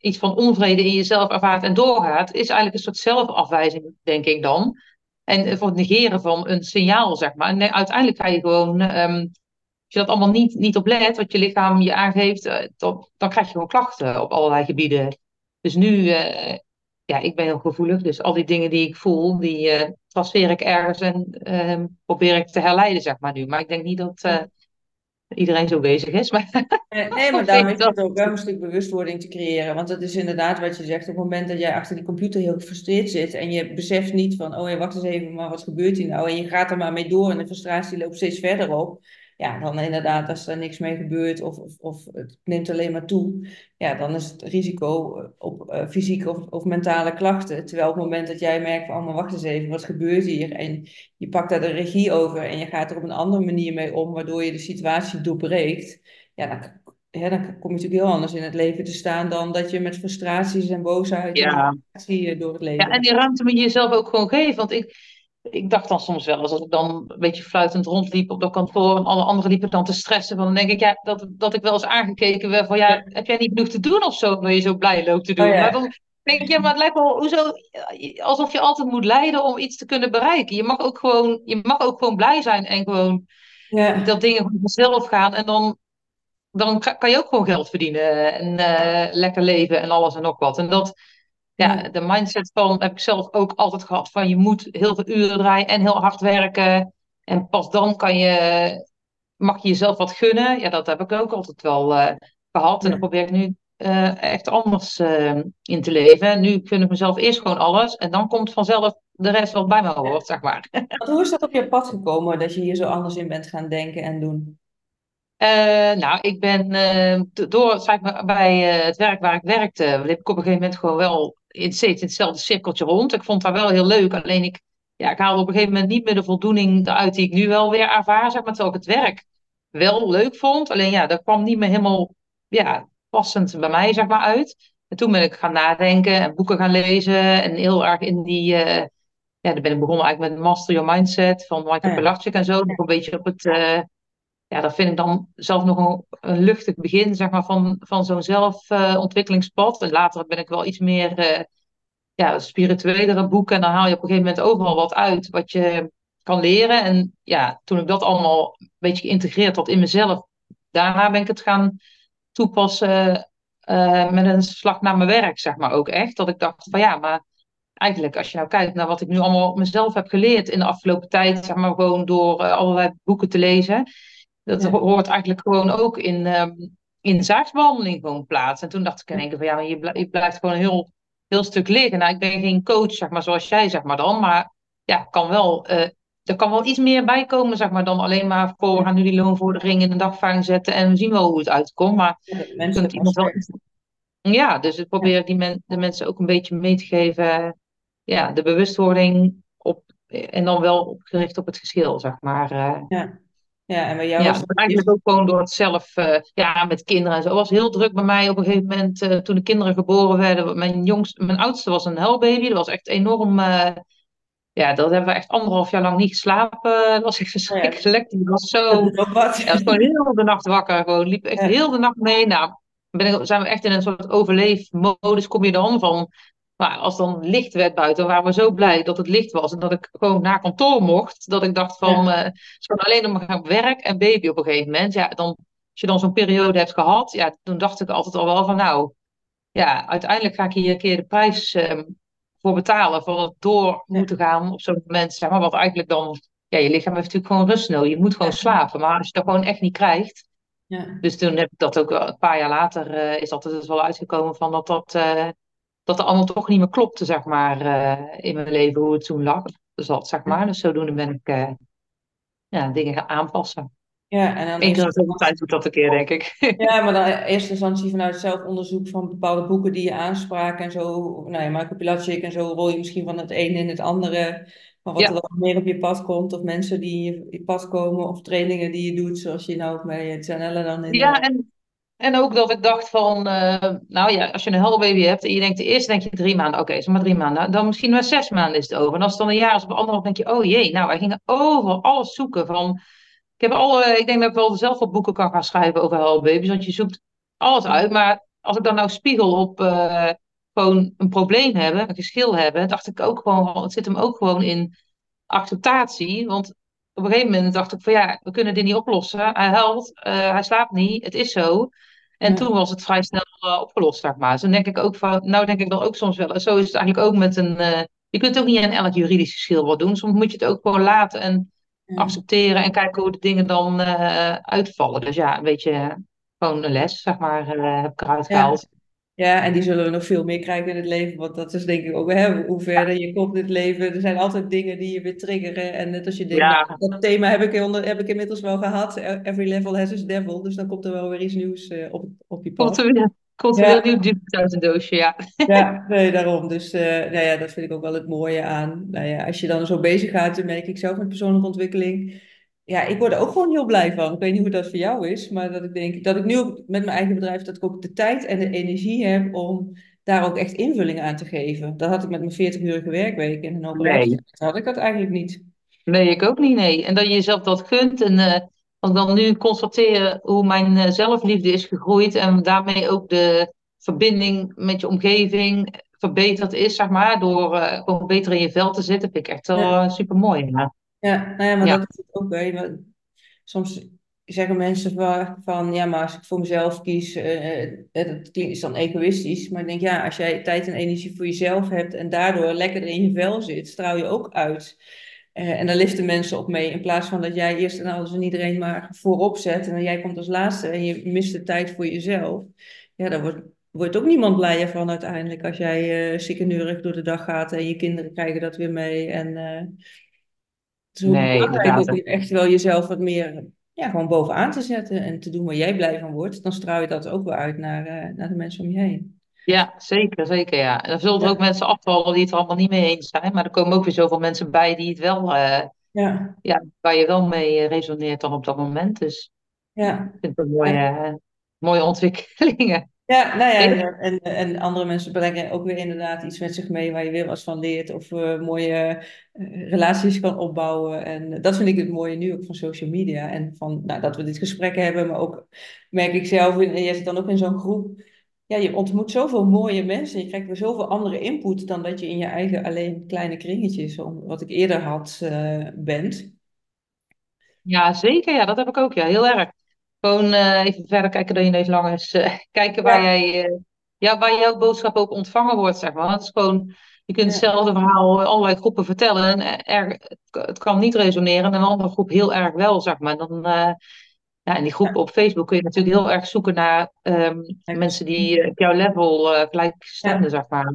Speaker 2: iets van onvrede in jezelf ervaart en doorgaat, is eigenlijk een soort zelfafwijzing, denk ik dan. En voor het negeren van een signaal, zeg maar. En uiteindelijk ga je gewoon, ehm, als je dat allemaal niet, niet op let, wat je lichaam je aangeeft, eh, dan, krijg je gewoon klachten op allerlei gebieden. Dus nu, eh, ja, ik ben heel gevoelig, dus al die dingen die ik voel, die eh transfer ik ergens en ehm, probeer ik te herleiden, zeg maar nu. Maar ik denk niet dat, iedereen zo bezig is. Maar
Speaker 1: Nee, maar daarom [laughs] is het ook wel een stuk bewustwording te creëren. Want dat is inderdaad wat je zegt. Op het moment dat jij achter die computer heel gefrustreerd zit en je beseft niet van, oh ja, wacht eens even, maar wat gebeurt hier nou? En je gaat er maar mee door en de frustratie loopt steeds verder op ja, dan inderdaad, als er niks mee gebeurt of, of, of het neemt alleen maar toe, ja, dan is het risico op uh, fysieke of, of mentale klachten. Terwijl op het moment dat jij merkt van, oh, maar wacht eens even, wat gebeurt hier? En je pakt daar de regie over en je gaat er op een andere manier mee om, waardoor je de situatie doorbreekt, ja, dan, dan kom je natuurlijk heel anders in het leven te staan dan dat je met frustraties en boosheid
Speaker 2: ja.
Speaker 1: en door het leven.
Speaker 2: Ja, en die ruimte moet je jezelf ook gewoon geven, want ik ik dacht dan soms wel eens, als ik dan een beetje fluitend rondliep op dat kantoor en alle anderen liepen dan te stressen, van, dan denk ik ja, dat, dat ik wel eens aangekeken werd van ja, heb jij niet genoeg te doen of zo, waar je zo blij loopt te doen. Oh, maar dan denk ik, ja, maar het lijkt wel hoezo, alsof je altijd moet lijden om iets te kunnen bereiken. Je mag ook gewoon, je mag ook gewoon blij zijn en gewoon ja. dat dingen vanzelf gaan en dan, dan kan je ook gewoon geld verdienen en uh, lekker leven en alles en nog wat. En dat, ja, de mindset van heb ik zelf ook altijd gehad van je moet heel veel uren draaien en heel hard werken. En pas dan kan je, mag je jezelf wat gunnen. Ja, dat heb ik ook altijd wel uh, gehad. En dan probeer ik nu uh, echt anders uh, in te leven. Nu gun ik mezelf eerst gewoon alles. En dan komt vanzelf de rest wat bij me hoort, zeg maar. [laughs]
Speaker 1: hoe is dat op je pad gekomen dat je hier zo anders in bent gaan denken en doen?
Speaker 2: Uh, nou, ik ben uh, door zeg maar, bij uh, het werk waar ik werkte, liep ik op een gegeven moment gewoon wel in, steeds in hetzelfde cirkeltje rond. Ik vond dat wel heel leuk, alleen ik, ja, ik haalde op een gegeven moment niet meer de voldoening eruit die ik nu wel weer ervaar, zeg maar, terwijl ik het werk wel leuk vond. Alleen ja, dat kwam niet meer helemaal ja, passend bij mij, zeg maar, uit. En toen ben ik gaan nadenken en boeken gaan lezen en heel erg in die, ja, dan ben ik begonnen eigenlijk met Master Your Mindset van Michael ja. Pilarczyk en zo, nog een beetje op het ja, dat vind ik dan zelf nog een, luchtig begin zeg maar, van, van zo'n zelfontwikkelingspad. En later ben ik wel iets meer uh, ja, spirituelere boeken. En dan haal je op een gegeven moment overal wat uit wat je kan leren. En ja, toen ik dat allemaal een beetje geïntegreerd had in mezelf, daarna ben ik het gaan toepassen uh, met een slag naar mijn werk, zeg maar ook echt. Dat ik dacht van ja, maar eigenlijk als je nou kijkt naar wat ik nu allemaal mezelf heb geleerd in de afgelopen tijd, zeg maar gewoon door allerlei boeken te lezen dat hoort eigenlijk gewoon ook in, um, in zaagsbehandeling gewoon plaats. En toen dacht ik in één keer van ja, maar je, blijft, je blijft gewoon een heel, heel stuk liggen. Nou, ik ben geen coach, zeg maar, zoals jij, zeg maar dan. Maar ja, kan wel, uh, er kan wel iets meer bij komen, zeg maar, dan alleen maar voor we gaan nu die loonvordering in de dagvaarding zetten en we zien wel hoe het uitkomt. Maar ja, kunt iemand wel... Ja, dus ik probeer die men, de mensen ook een beetje mee te geven. Ja, de bewustwording op, en dan wel gericht op het geschil, zeg maar. Uh,
Speaker 1: ja. Ja, en bij jou
Speaker 2: ja, was eigenlijk ook gewoon door het zelf, uh, ja, met kinderen en zo. Het was heel druk bij mij op een gegeven moment uh, toen de kinderen geboren werden. Mijn, jongste, mijn oudste was een huilbaby. Dat was echt enorm, uh, ja, dat hebben we echt anderhalf jaar lang niet geslapen. [laughs] Dat was echt verschrikkelijk. Die was zo, ja, was gewoon heel de nacht wakker. Gewoon liep echt heel de nacht mee. Nou, ben ik, zijn we echt in een soort overleefmodus. Kom je dan van maar als dan licht werd buiten, waren we zo blij dat het licht was en dat ik gewoon naar kantoor mocht. Dat ik dacht van, ja. uh, alleen nog maar gaan werk en baby op een gegeven moment. Ja, dan, als je dan zo'n periode hebt gehad, ja, toen dacht ik altijd al wel van, nou, ja, uiteindelijk ga ik hier een keer de prijs um, voor betalen. Van het door moeten gaan op zo'n moment, zeg maar. Wat eigenlijk dan, ja, je lichaam heeft natuurlijk gewoon rust nodig. Je moet gewoon slapen. Maar als je dat gewoon echt niet krijgt. Ja. Dus toen heb ik dat ook een paar jaar later, uh, is dat er dus wel uitgekomen van dat dat... Uh, dat er allemaal toch niet meer klopte, zeg maar, uh, in mijn leven, hoe het toen lag, zat, zeg maar. Dus zodoende ben ik uh, ja, dingen gaan aanpassen.
Speaker 1: Ja, en dan
Speaker 2: Eén keer de tijd doet dat een keer, denk ik.
Speaker 1: Ja, maar dan in eerste instantie vanuit zelfonderzoek van bepaalde boeken die je aanspraken en zo. Nou ja, Michael Pilatschik en zo rol je misschien van het een in het andere. Maar wat ja. er dan meer op je pad komt, of mensen die in je pad komen, of trainingen die je doet, zoals je nou ook bij Janelle dan in.
Speaker 2: Ja, en en ook dat ik dacht van, uh, nou ja, als je een huilbaby hebt en je denkt, eerst denk je drie maanden, oké, okay, maar drie maanden. Dan misschien wel zes maanden is het over. En als het dan een jaar is op anderhalf, denk je, oh jee, nou, wij gingen over alles zoeken van, ik heb alle, ik denk dat ik wel zelf wat boeken kan gaan schrijven over huilbaby's, want je zoekt alles uit. Maar als ik dan nou spiegel op uh, gewoon een probleem hebben, een geschil hebben, dacht ik ook gewoon, het zit hem ook gewoon in acceptatie. Want op een gegeven moment dacht ik van ja, we kunnen dit niet oplossen. Hij huilt, uh, hij slaapt niet, het is zo. En toen was het vrij snel uh, opgelost, zeg maar. Dus dan denk ik ook van, nou denk ik dan ook soms wel. Zo is het eigenlijk ook met een. Uh, je kunt ook niet aan elk juridisch geschil wat doen. Soms moet je het ook gewoon laten. En accepteren en kijken hoe de dingen dan eh, uitvallen. Dus ja, een beetje gewoon een les, zeg maar, eh, heb ik eruit gehaald.
Speaker 1: Ja, en die zullen we nog veel meer krijgen in het leven, want dat is denk ik ook, hè, hoe verder je komt in het leven, er zijn altijd dingen die je weer triggeren. En net als je denkt,
Speaker 2: Ja,
Speaker 1: nou, dat thema heb ik, onder, heb ik inmiddels wel gehad, every level has its devil, dus dan komt er wel weer iets nieuws eh, op, op je
Speaker 2: komt
Speaker 1: pad.
Speaker 2: er weer, komt er weer
Speaker 1: Ja,
Speaker 2: nieuw dubbeltje uit een doosje, ja.
Speaker 1: ja, [laughs] nee, daarom. Dus eh, nou ja, dat vind ik ook wel het mooie aan. Nou ja, als je dan zo bezig gaat, dan merk ik zelf met persoonlijke ontwikkeling. Ja, ik word er ook gewoon heel blij van. Ik weet niet hoe dat voor jou is, maar dat ik denk dat ik nu ook met mijn eigen bedrijf, dat ik ook de tijd en de energie heb om daar ook echt invulling aan te geven. Dat had ik met mijn 40-urige werkweek en een
Speaker 2: Nee.
Speaker 1: operatie. had ik dat eigenlijk niet.
Speaker 2: Nee, ik ook niet, nee. En dat je jezelf dat gunt. En eh, als ik dan nu constateer hoe mijn eh, zelfliefde is gegroeid en daarmee ook de verbinding met je omgeving verbeterd is, zeg maar, door eh, gewoon beter in je vel te zitten, vind ik echt wel
Speaker 1: Ja.
Speaker 2: super mooi. Ja.
Speaker 1: Ja, nou ja, maar
Speaker 2: Ja.
Speaker 1: dat is het ook. Hè. Soms zeggen mensen van, van, ja, maar als ik voor mezelf kies, eh, dat klinkt- is dan egoïstisch. Maar ik denk, ja, als jij tijd en energie voor jezelf hebt en daardoor lekker in je vel zit, straal je ook uit. En daar liften mensen op mee. In plaats van dat jij eerst en alles en iedereen maar voorop zet en dan jij komt als laatste en je mist de tijd voor jezelf. Ja, daar wordt, wordt ook niemand blijer van uiteindelijk als jij ziek en neurig door de dag gaat en je kinderen krijgen dat weer mee. En is ook
Speaker 2: Nee,
Speaker 1: belangrijk ook echt wel jezelf wat meer ja, gewoon bovenaan te zetten en te doen waar jij blij van wordt. Dan straal je dat ook weer uit naar, eh, naar de mensen om je heen.
Speaker 2: Ja, zeker, zeker, ja. En dan zullen er
Speaker 1: Ja,
Speaker 2: ook mensen afvallen die het er allemaal niet mee eens zijn. Maar er komen ook weer zoveel mensen bij die het wel, eh,
Speaker 1: ja,
Speaker 2: ja, waar je wel mee eh, resoneert dan op dat moment. Dus
Speaker 1: ja.
Speaker 2: ik vind het een mooie, eh, mooie ontwikkelingen.
Speaker 1: Ja, nou ja, en, en andere mensen brengen ook weer inderdaad iets met zich mee waar je weer wat van leert of eh, mooie eh, relaties kan opbouwen. En dat vind ik het mooie nu ook van social media en van nou, dat we dit gesprek hebben, maar ook merk ik zelf, in, en jij zit dan ook in zo'n groep, ja, je ontmoet zoveel mooie mensen, je krijgt weer zoveel andere input dan dat je in je eigen alleen kleine kringetjes, om, wat ik eerder had, eh, bent.
Speaker 2: Ja, zeker. Ja, dat heb ik ook. Ja, heel erg. Gewoon eh, even verder kijken dan je neus lang is. eh, [laughs] kijken waar
Speaker 1: Ja,
Speaker 2: jij, eh, ja, waar jouw boodschap ook ontvangen wordt, zeg maar. Het is gewoon, je kunt hetzelfde verhaal allerlei groepen vertellen. En er, het, kan niet resoneren. En een andere groep heel erg wel, zeg maar. Dan, ja, in die
Speaker 1: ja,
Speaker 2: groepen op Facebook kun je natuurlijk heel erg zoeken naar ehm, mensen die op jouw level gelijkgestemden,
Speaker 1: ja,
Speaker 2: zeg maar.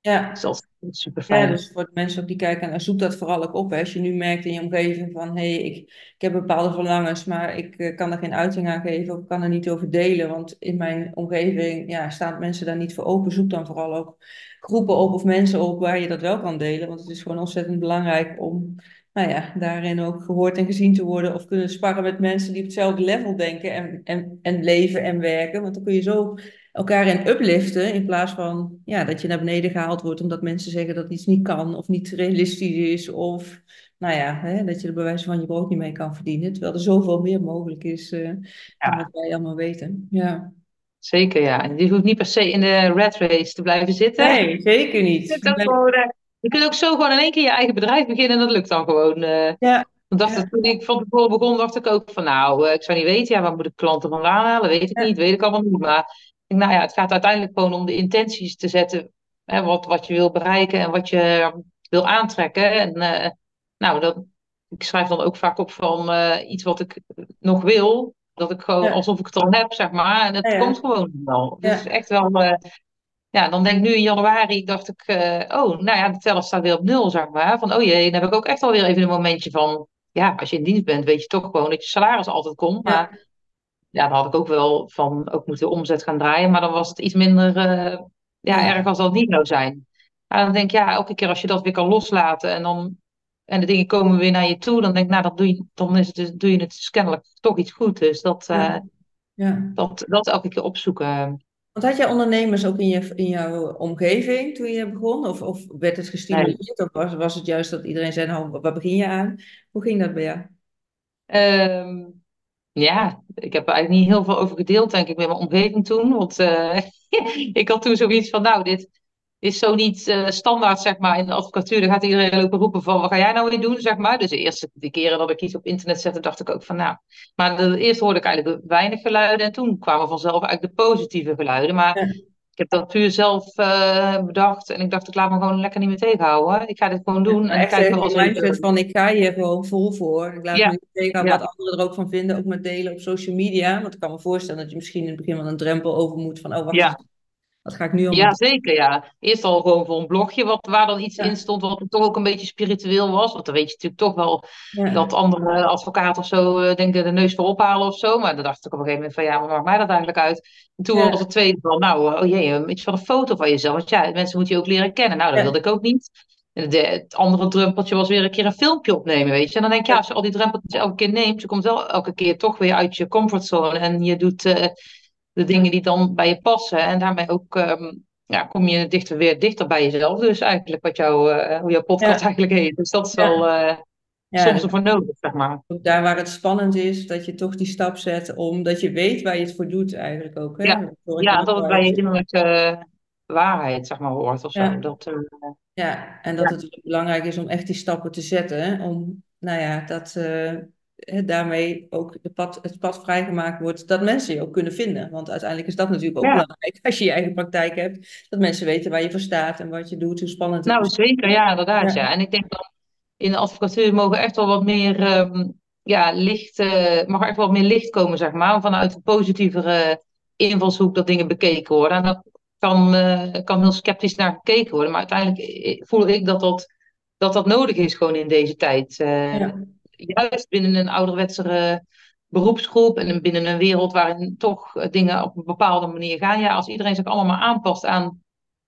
Speaker 1: Ja.
Speaker 2: dus dat super
Speaker 1: Ja,
Speaker 2: fijn.
Speaker 1: dus voor de mensen ook die kijken, en zoek dat vooral ook op. Hè. Als je nu merkt in je omgeving van, hé, hey, ik, ik heb bepaalde verlangens, maar ik eh, kan er geen uiting aan geven of ik kan er niet over delen. Want in mijn omgeving ja, staan mensen daar niet voor open. Zoek dan vooral ook groepen op of mensen op waar je dat wel kan delen. Want het is gewoon ontzettend belangrijk om, nou ja, daarin ook gehoord en gezien te worden. Of kunnen sparren met mensen die op hetzelfde level denken en, en, en leven en werken. Want dan kun je zo elkaar in upliften in plaats van ja, dat je naar beneden gehaald wordt omdat mensen zeggen dat iets niet kan of niet realistisch is of nou ja, hè, dat je er bij wijze van je brood niet mee kan verdienen, terwijl er zoveel meer mogelijk is eh, dan wat wij allemaal weten. Ja.
Speaker 2: zeker, ja. En je hoeft niet per se in de rat race te blijven zitten.
Speaker 1: Nee, zeker niet.
Speaker 2: kunt ook gewoon, eh, je kunt ook zo gewoon in één keer je eigen bedrijf beginnen en dat lukt dan gewoon. eh.
Speaker 1: Ja,
Speaker 2: Want dacht
Speaker 1: ja,
Speaker 2: toen ik van tevoren begon, dacht ik ook van nou, ik zou niet weten, ja, waar moet ik klanten vandaan halen? Weet ik
Speaker 1: ja,
Speaker 2: niet, weet ik allemaal niet. Maar nou ja, het gaat uiteindelijk gewoon om de intenties te zetten, hè, wat, wat je wil bereiken en wat je wil aantrekken. En eh, nou, dat, ik schrijf dan ook vaak op van eh, iets wat ik nog wil, dat ik gewoon
Speaker 1: ja,
Speaker 2: alsof ik het al heb, zeg maar. En het
Speaker 1: ja,
Speaker 2: komt gewoon wel. Dus echt wel. eh, ja, dan denk ik nu in januari, dacht ik, oh, nou ja, de teller staat weer op nul, zeg maar. Van, oh jee, dan heb ik ook echt alweer even een momentje van, ja, als je in dienst bent, weet je toch gewoon dat je salaris altijd komt. Maar ja, dan had ik ook wel van, ook moeten omzet gaan draaien, maar dan was het iets minder, eh, ja, erg als dat niet zou zijn. Maar dan denk ik, ja, elke keer als je dat weer kan loslaten en dan, en de dingen komen weer naar je toe, dan denk ik, nou, dat doe je, dan is het, dus- doe je het dus kennelijk toch iets goed. Dus dat,
Speaker 1: ja,
Speaker 2: eh,
Speaker 1: ja.
Speaker 2: dat, dat elke keer opzoeken.
Speaker 1: Want had jij ondernemers ook in, je, in jouw omgeving toen je begon? Of, of werd het
Speaker 2: Nee.
Speaker 1: gestimuleerd? Of was, was het juist dat iedereen zei, nou, waar begin je aan? Hoe ging dat bij jou?
Speaker 2: Ehm, Ja, ik heb er eigenlijk niet heel veel over gedeeld, denk ik, met mijn omgeving toen. Want eh, [laughs] ik had toen zoiets van, nou, dit is zo niet eh, standaard, zeg maar, in de advocatuur. Dan gaat iedereen lopen roepen van, wat ga jij nou weer doen, zeg maar. Dus de eerste de keren dat ik iets op internet zette, dacht ik ook van, nou. Maar eerst hoorde ik eigenlijk weinig geluiden en toen kwamen vanzelf eigenlijk de positieve geluiden. Maar heb dat puur zelf eh, bedacht. En ik dacht, ik laat me gewoon lekker niet meer tegenhouden. Ik ga dit gewoon doen. En
Speaker 1: Echt even
Speaker 2: als
Speaker 1: mindset van ik ga hier gewoon vol voor. Ik laat me niet tegen
Speaker 2: ja,
Speaker 1: wat anderen er ook van vinden, ook met delen op social media. Want ik kan me voorstellen dat je misschien in het begin wel een drempel over moet van oh wacht wat ga ik nu allemaal
Speaker 2: Ja, zeker, ja. Eerst al gewoon voor een blogje wat, waar dan iets in stond wat toch ook een beetje spiritueel was. Want dan weet je natuurlijk toch wel dat andere advocaten of zo uh, denken de neus voor ophalen of zo. Maar dan dacht ik op een gegeven moment van ja, maar maakt mij dat eigenlijk uit? En toen was
Speaker 1: ja,
Speaker 2: het tweede van nou, uh, oh jee, iets van een foto van jezelf. Want ja, mensen moeten je ook leren kennen. Nou, dat wilde ik ook niet. En de, het andere druppeltje was weer een keer een filmpje opnemen, weet je. En dan denk je, ja,
Speaker 1: ja,
Speaker 2: als je al die drempeltjes elke keer neemt, je komt wel elke keer toch weer uit je comfortzone. En je doet uh, de dingen die dan bij je passen. En daarmee ook... Um, ja, kom je dichter, weer dichter bij jezelf. Dus eigenlijk wat jou, uh, hoe jouw podcast
Speaker 1: ja,
Speaker 2: eigenlijk heet. Dus dat is wel uh,
Speaker 1: Ja,
Speaker 2: soms ervoor nodig, zeg maar.
Speaker 1: daar waar het spannend is, dat je toch die stap zet, omdat je weet waar je het voor doet eigenlijk ook. Hè?
Speaker 2: Ja, ja dat het bij je innerlijke waarheid, zeg maar, hoort of zo.
Speaker 1: Ja,
Speaker 2: Dat, uh,
Speaker 1: ja, en dat het belangrijk is om echt die stappen te zetten. Om, nou ja, dat eh, daarmee ook de pad, het pad vrijgemaakt wordt, dat mensen je ook kunnen vinden. Want uiteindelijk is dat natuurlijk ook
Speaker 2: ja,
Speaker 1: belangrijk, als je je eigen praktijk hebt, dat mensen weten waar je voor staat en wat je doet, hoe spannend het
Speaker 2: nou
Speaker 1: misschien
Speaker 2: zeker, ja, inderdaad.
Speaker 1: is.
Speaker 2: Ja. En ik denk dat in de advocatuur mogen echt wel wat meer um, ja, licht, uh, mag echt wel meer licht komen, zeg maar. Vanuit een positievere invalshoek dat dingen bekeken worden. En dat kan, uh, kan heel sceptisch naar gekeken worden. Maar uiteindelijk voel ik dat dat, dat, dat nodig is gewoon in deze tijd. Uh,
Speaker 1: Ja,
Speaker 2: juist binnen een ouderwetsere beroepsgroep en binnen een wereld waarin toch dingen op een bepaalde manier gaan. Ja, als iedereen zich allemaal maar aanpast aan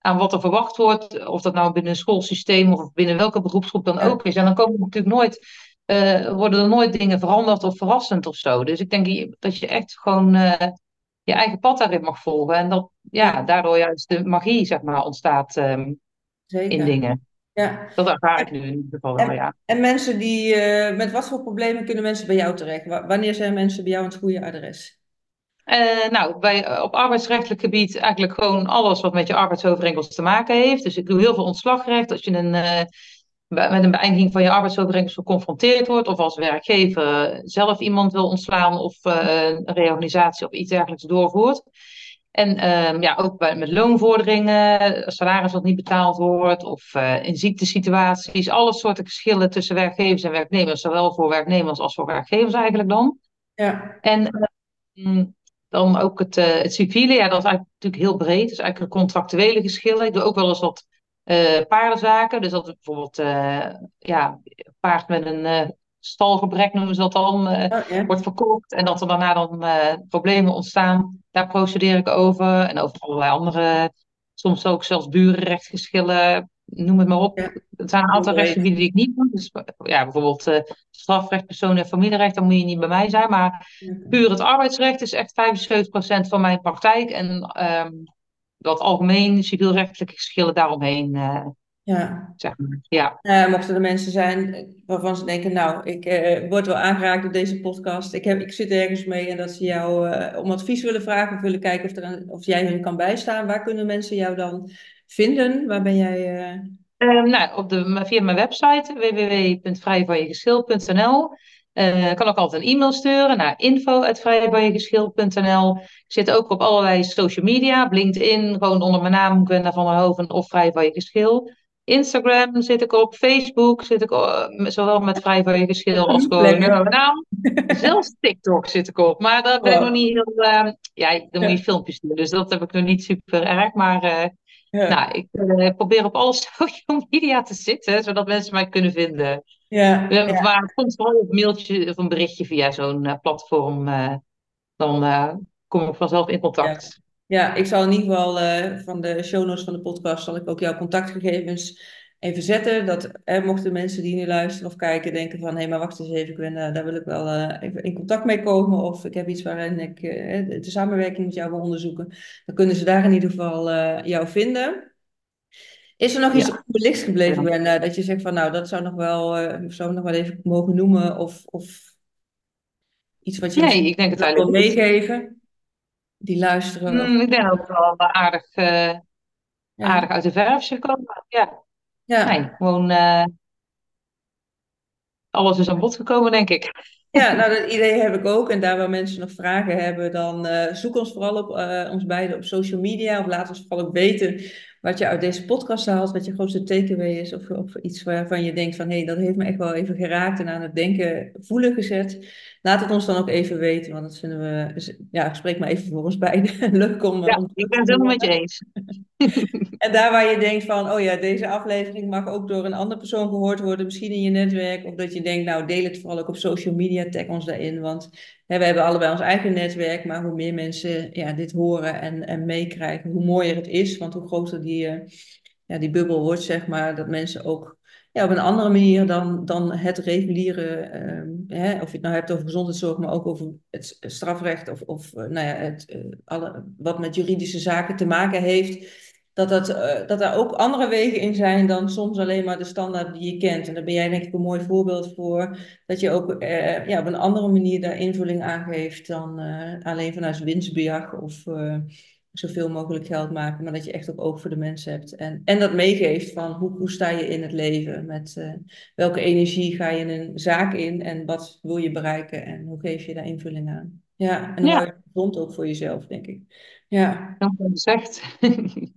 Speaker 2: aan wat er verwacht wordt, of dat nou binnen een schoolsysteem of binnen welke beroepsgroep dan ook is. En dan komen natuurlijk nooit, uh, worden er nooit dingen veranderd of verrassend of zo. Dus ik denk dat je echt gewoon uh, je eigen pad daarin mag volgen. En dat
Speaker 1: ja,
Speaker 2: daardoor juist de magie, zeg maar, ontstaat um, in dingen.
Speaker 1: Ja.
Speaker 2: Dat ervaar ik nu in ieder geval wel,
Speaker 1: en,
Speaker 2: ja.
Speaker 1: en mensen die, uh, met wat voor problemen kunnen mensen bij jou terecht? W wanneer zijn mensen bij jou het goede adres?
Speaker 2: Uh, nou, bij, op arbeidsrechtelijk gebied eigenlijk gewoon alles wat met je arbeidsovereenkomst te maken heeft. Dus ik doe heel veel ontslagrecht. Als je een, uh, met een beëindiging van je arbeidsovereenkomst geconfronteerd wordt, of als werkgever zelf iemand wil ontslaan of een reorganisatie of iets dergelijks doorvoert. En um, ja, ook bij, met loonvorderingen, salaris wat niet betaald wordt, of in ziektesituaties, alle soorten verschillen tussen werkgevers en werknemers, zowel voor werknemers als voor werkgevers eigenlijk dan.
Speaker 1: Ja.
Speaker 2: En um, dan ook het, uh, het civiele, ja, dat is eigenlijk natuurlijk heel breed. Dus eigenlijk contractuele geschillen. Ik doe ook wel eens wat uh, paardenzaken. Dus dat bijvoorbeeld uh, ja, paard met een stalgebrek noemen ze dat dan,
Speaker 1: Oh, ja.
Speaker 2: wordt verkocht. En dat er daarna dan problemen ontstaan. Daar procedeer ik over. En over allerlei andere, soms ook zelfs burenrechtsgeschillen. Noem het maar op.
Speaker 1: Ja.
Speaker 2: Het zijn een aantal rechtsgebieden die ik niet doe. Dus ja, bijvoorbeeld uh, strafrecht, persoon- en familierecht, dan moet je niet bij mij zijn. Maar puur het arbeidsrecht is echt 75% van mijn praktijk. En um, dat algemeen civielrechtelijke geschillen daaromheen.
Speaker 1: Ja.
Speaker 2: Zeg maar. ja.
Speaker 1: Uh, mochten er mensen zijn waarvan ze denken, nou, ik uh, word wel aangeraakt door deze podcast. Ik, heb, ik zit ergens mee en dat ze jou uh, om advies willen vragen of willen kijken of, er een, of jij hun kan bijstaan. Waar kunnen mensen jou dan vinden? Waar ben jij...
Speaker 2: Um, nou, op de, via mijn website www.vrijvanjegeschil.nl uh, kan ook altijd een e-mail sturen naar info.vrijvanjegeschil.nl Ik zit ook op allerlei social media, LinkedIn, gewoon onder mijn naam, Gwenda van der Hoven of Vrij van je Geschil. Instagram zit ik op, Facebook zit ik op, zowel met Vrij van je Geschil [laughs] als gewoon naam. Zelfs TikTok zit ik op, maar daar ben ik
Speaker 1: Wow.
Speaker 2: nog niet heel, uh, ja, dan moet je filmpjes doen, dus dat heb ik nog niet super erg, maar... uh,
Speaker 1: Ja.
Speaker 2: nou, ik uh, probeer op alle [laughs] social media te zitten, zodat mensen mij kunnen vinden.
Speaker 1: Ja,
Speaker 2: Ja,
Speaker 1: ja.
Speaker 2: Maar komt vooral een mailtje of een berichtje via zo'n platform. Dan kom ik vanzelf in contact.
Speaker 1: Ja. ik zal in ieder geval uh, van de show notes van de podcast zal ik ook jouw contactgegevens even zetten. Dat eh, mochten mensen die nu luisteren of kijken denken van hé, hey, maar wacht eens even, ik ben, daar wil ik wel even in contact mee komen. Of ik heb iets waarin ik de samenwerking met jou wil onderzoeken. Dan kunnen ze daar in ieder geval jou vinden. Is er nog iets
Speaker 2: Ja.
Speaker 1: onbelicht gebleven. Brenda, dat je zegt van nou, dat zou nog wel, zou nog wel even mogen noemen of, of iets wat je
Speaker 2: Nee, ik denk het
Speaker 1: wil meegeven? Die luisteren. Of...
Speaker 2: Mm, ik denk het wel aardig, uh,
Speaker 1: Ja.
Speaker 2: aardig uit de verf gekomen. Ja,
Speaker 1: Ja,
Speaker 2: nee, gewoon uh, alles is aan bod gekomen, denk ik.
Speaker 1: Ja, [laughs] nou dat idee heb ik ook. En daar waar mensen nog vragen hebben, dan uh, zoek ons vooral op ons beiden op social media. Of laat ons vooral ook weten wat je uit deze podcast haalt, wat je grootste takeaway is. Of, of iets waarvan je denkt van, hé, hey, dat heeft me echt wel even geraakt en aan het denken, voelen gezet. Laat het ons dan ook even weten, want dat vinden we, ja, ik spreek maar even voor ons beiden. [laughs] Leuk om...
Speaker 2: Ja, ik ben het helemaal met je eens. [laughs]
Speaker 1: en daar waar je denkt van, oh ja, deze aflevering mag ook door een andere persoon gehoord worden, misschien in je netwerk. Of dat je denkt, nou, deel het vooral ook op social media, tag ons daarin. Want hè, we hebben allebei ons eigen netwerk, maar hoe meer mensen ja, dit horen en, en meekrijgen, hoe mooier het is. Want hoe groter die, uh, ja, die bubbel wordt, zeg maar, dat mensen ook ja, op een andere manier dan, dan het reguliere, uh, hè, of je het nou hebt over gezondheidszorg, maar ook over het strafrecht of, of nou ja, het, uh, alle, wat met juridische zaken te maken heeft dat, dat, uh, dat er ook andere wegen in zijn dan soms alleen maar de standaard die je kent. En daar ben jij denk ik een mooi voorbeeld voor. Dat je ook ja, op een andere manier daar invulling aan geeft dan alleen vanuit winstbejag of zoveel mogelijk geld maken. Maar dat je echt ook oog voor de mensen hebt. En, en dat meegeeft van hoe, hoe sta je in het leven? Met welke energie ga je in een zaak in? En wat wil je bereiken? En hoe geef je daar invulling aan? Ja, en ja. gezond ook voor jezelf, denk ik. Ja.
Speaker 2: Dank je zegt.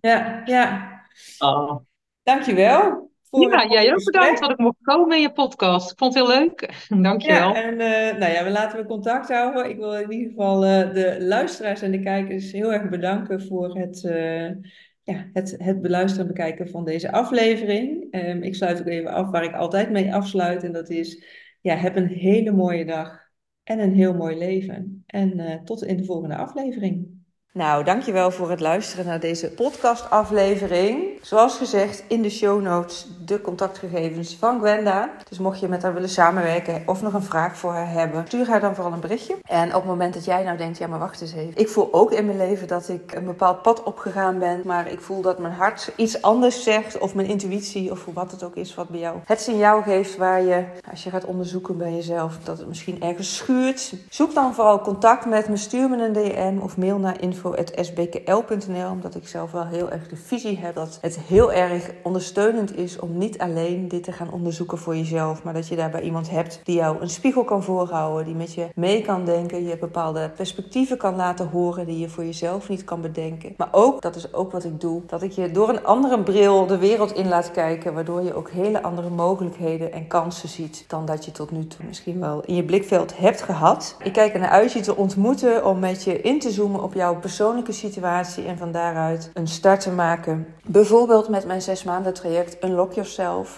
Speaker 1: Ja, ja.
Speaker 2: Oh.
Speaker 1: Dankjewel.
Speaker 2: Voor ja, jij ook bedankt dat ik mocht komen in je podcast. Ik vond het heel leuk. [laughs] Dankjewel.
Speaker 1: Ja, en uh, nou ja, we laten we contact houden. Ik wil in ieder geval uh, de luisteraars en de kijkers heel erg bedanken voor het, uh, ja, het, het beluisteren en bekijken van deze aflevering. Um, ik sluit ook even af waar ik altijd mee afsluit. En dat is, ja, heb een hele mooie dag en een heel mooi leven. En tot in de volgende aflevering. Nou, dankjewel voor het luisteren naar deze podcastaflevering. Zoals gezegd, in de show notes de contactgegevens van Gwenda. Dus mocht je met haar willen samenwerken of nog een vraag voor haar hebben, stuur haar dan vooral een berichtje. En op het moment dat jij nou denkt, ja maar wacht eens even. Ik voel ook in mijn leven dat ik een bepaald pad opgegaan ben, maar ik voel dat mijn hart iets anders zegt of mijn intuïtie of wat het ook is wat bij jou het signaal geeft waar je, als je gaat onderzoeken bij jezelf, dat het misschien ergens schuurt. Zoek dan vooral contact met me, stuur me een DM of mail naar info info.sbkl.nl. Omdat ik zelf wel heel erg de visie heb dat het heel erg ondersteunend is om niet alleen dit te gaan onderzoeken voor jezelf. Maar dat je daarbij iemand hebt die jou een spiegel kan voorhouden. Die met je mee kan denken. Je bepaalde perspectieven kan laten horen die je voor jezelf niet kan bedenken. Maar ook, dat is ook wat ik doe, dat ik je door een andere bril de wereld in laat kijken. Waardoor je ook hele andere mogelijkheden en kansen ziet dan dat je tot nu toe misschien wel in je blikveld hebt gehad. Ik kijk er naar uit je te ontmoeten om met je in te zoomen op jouw persoonlijke situatie en van daaruit een start te maken. Bijvoorbeeld met mijn zes maanden traject Unlock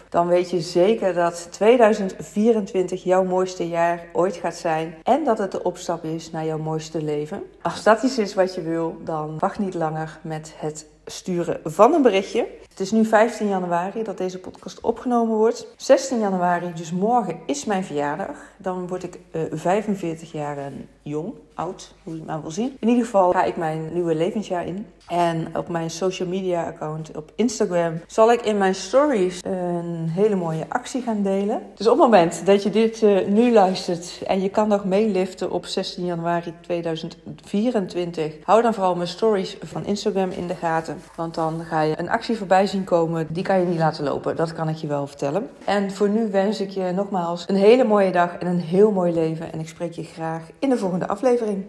Speaker 1: Dan weet je zeker dat 2024 jouw mooiste jaar ooit gaat zijn. En dat het de opstap is naar jouw mooiste leven. Als dat iets is wat je wil, dan wacht niet langer met het sturen van een berichtje. Het is nu 15 januari dat deze podcast opgenomen wordt. 16 januari, dus morgen, is mijn verjaardag. Dan word ik uh, eh, 45 jaar jong, oud, hoe je het maar wil zien. In ieder geval ga ik mijn nieuwe levensjaar in. En op mijn social media account op Instagram zal ik in mijn stories een hele mooie actie gaan delen. Dus op het moment dat je dit uh, nu luistert en je kan nog meeliften op 16 januari 2024, hou dan vooral mijn stories van Instagram in de gaten. Want dan ga je een actie voorbij zien komen, die kan je niet laten lopen. Dat kan ik je wel vertellen. En voor nu wens ik je nogmaals een hele mooie dag en een heel mooi leven. En ik spreek je graag in de volgende aflevering.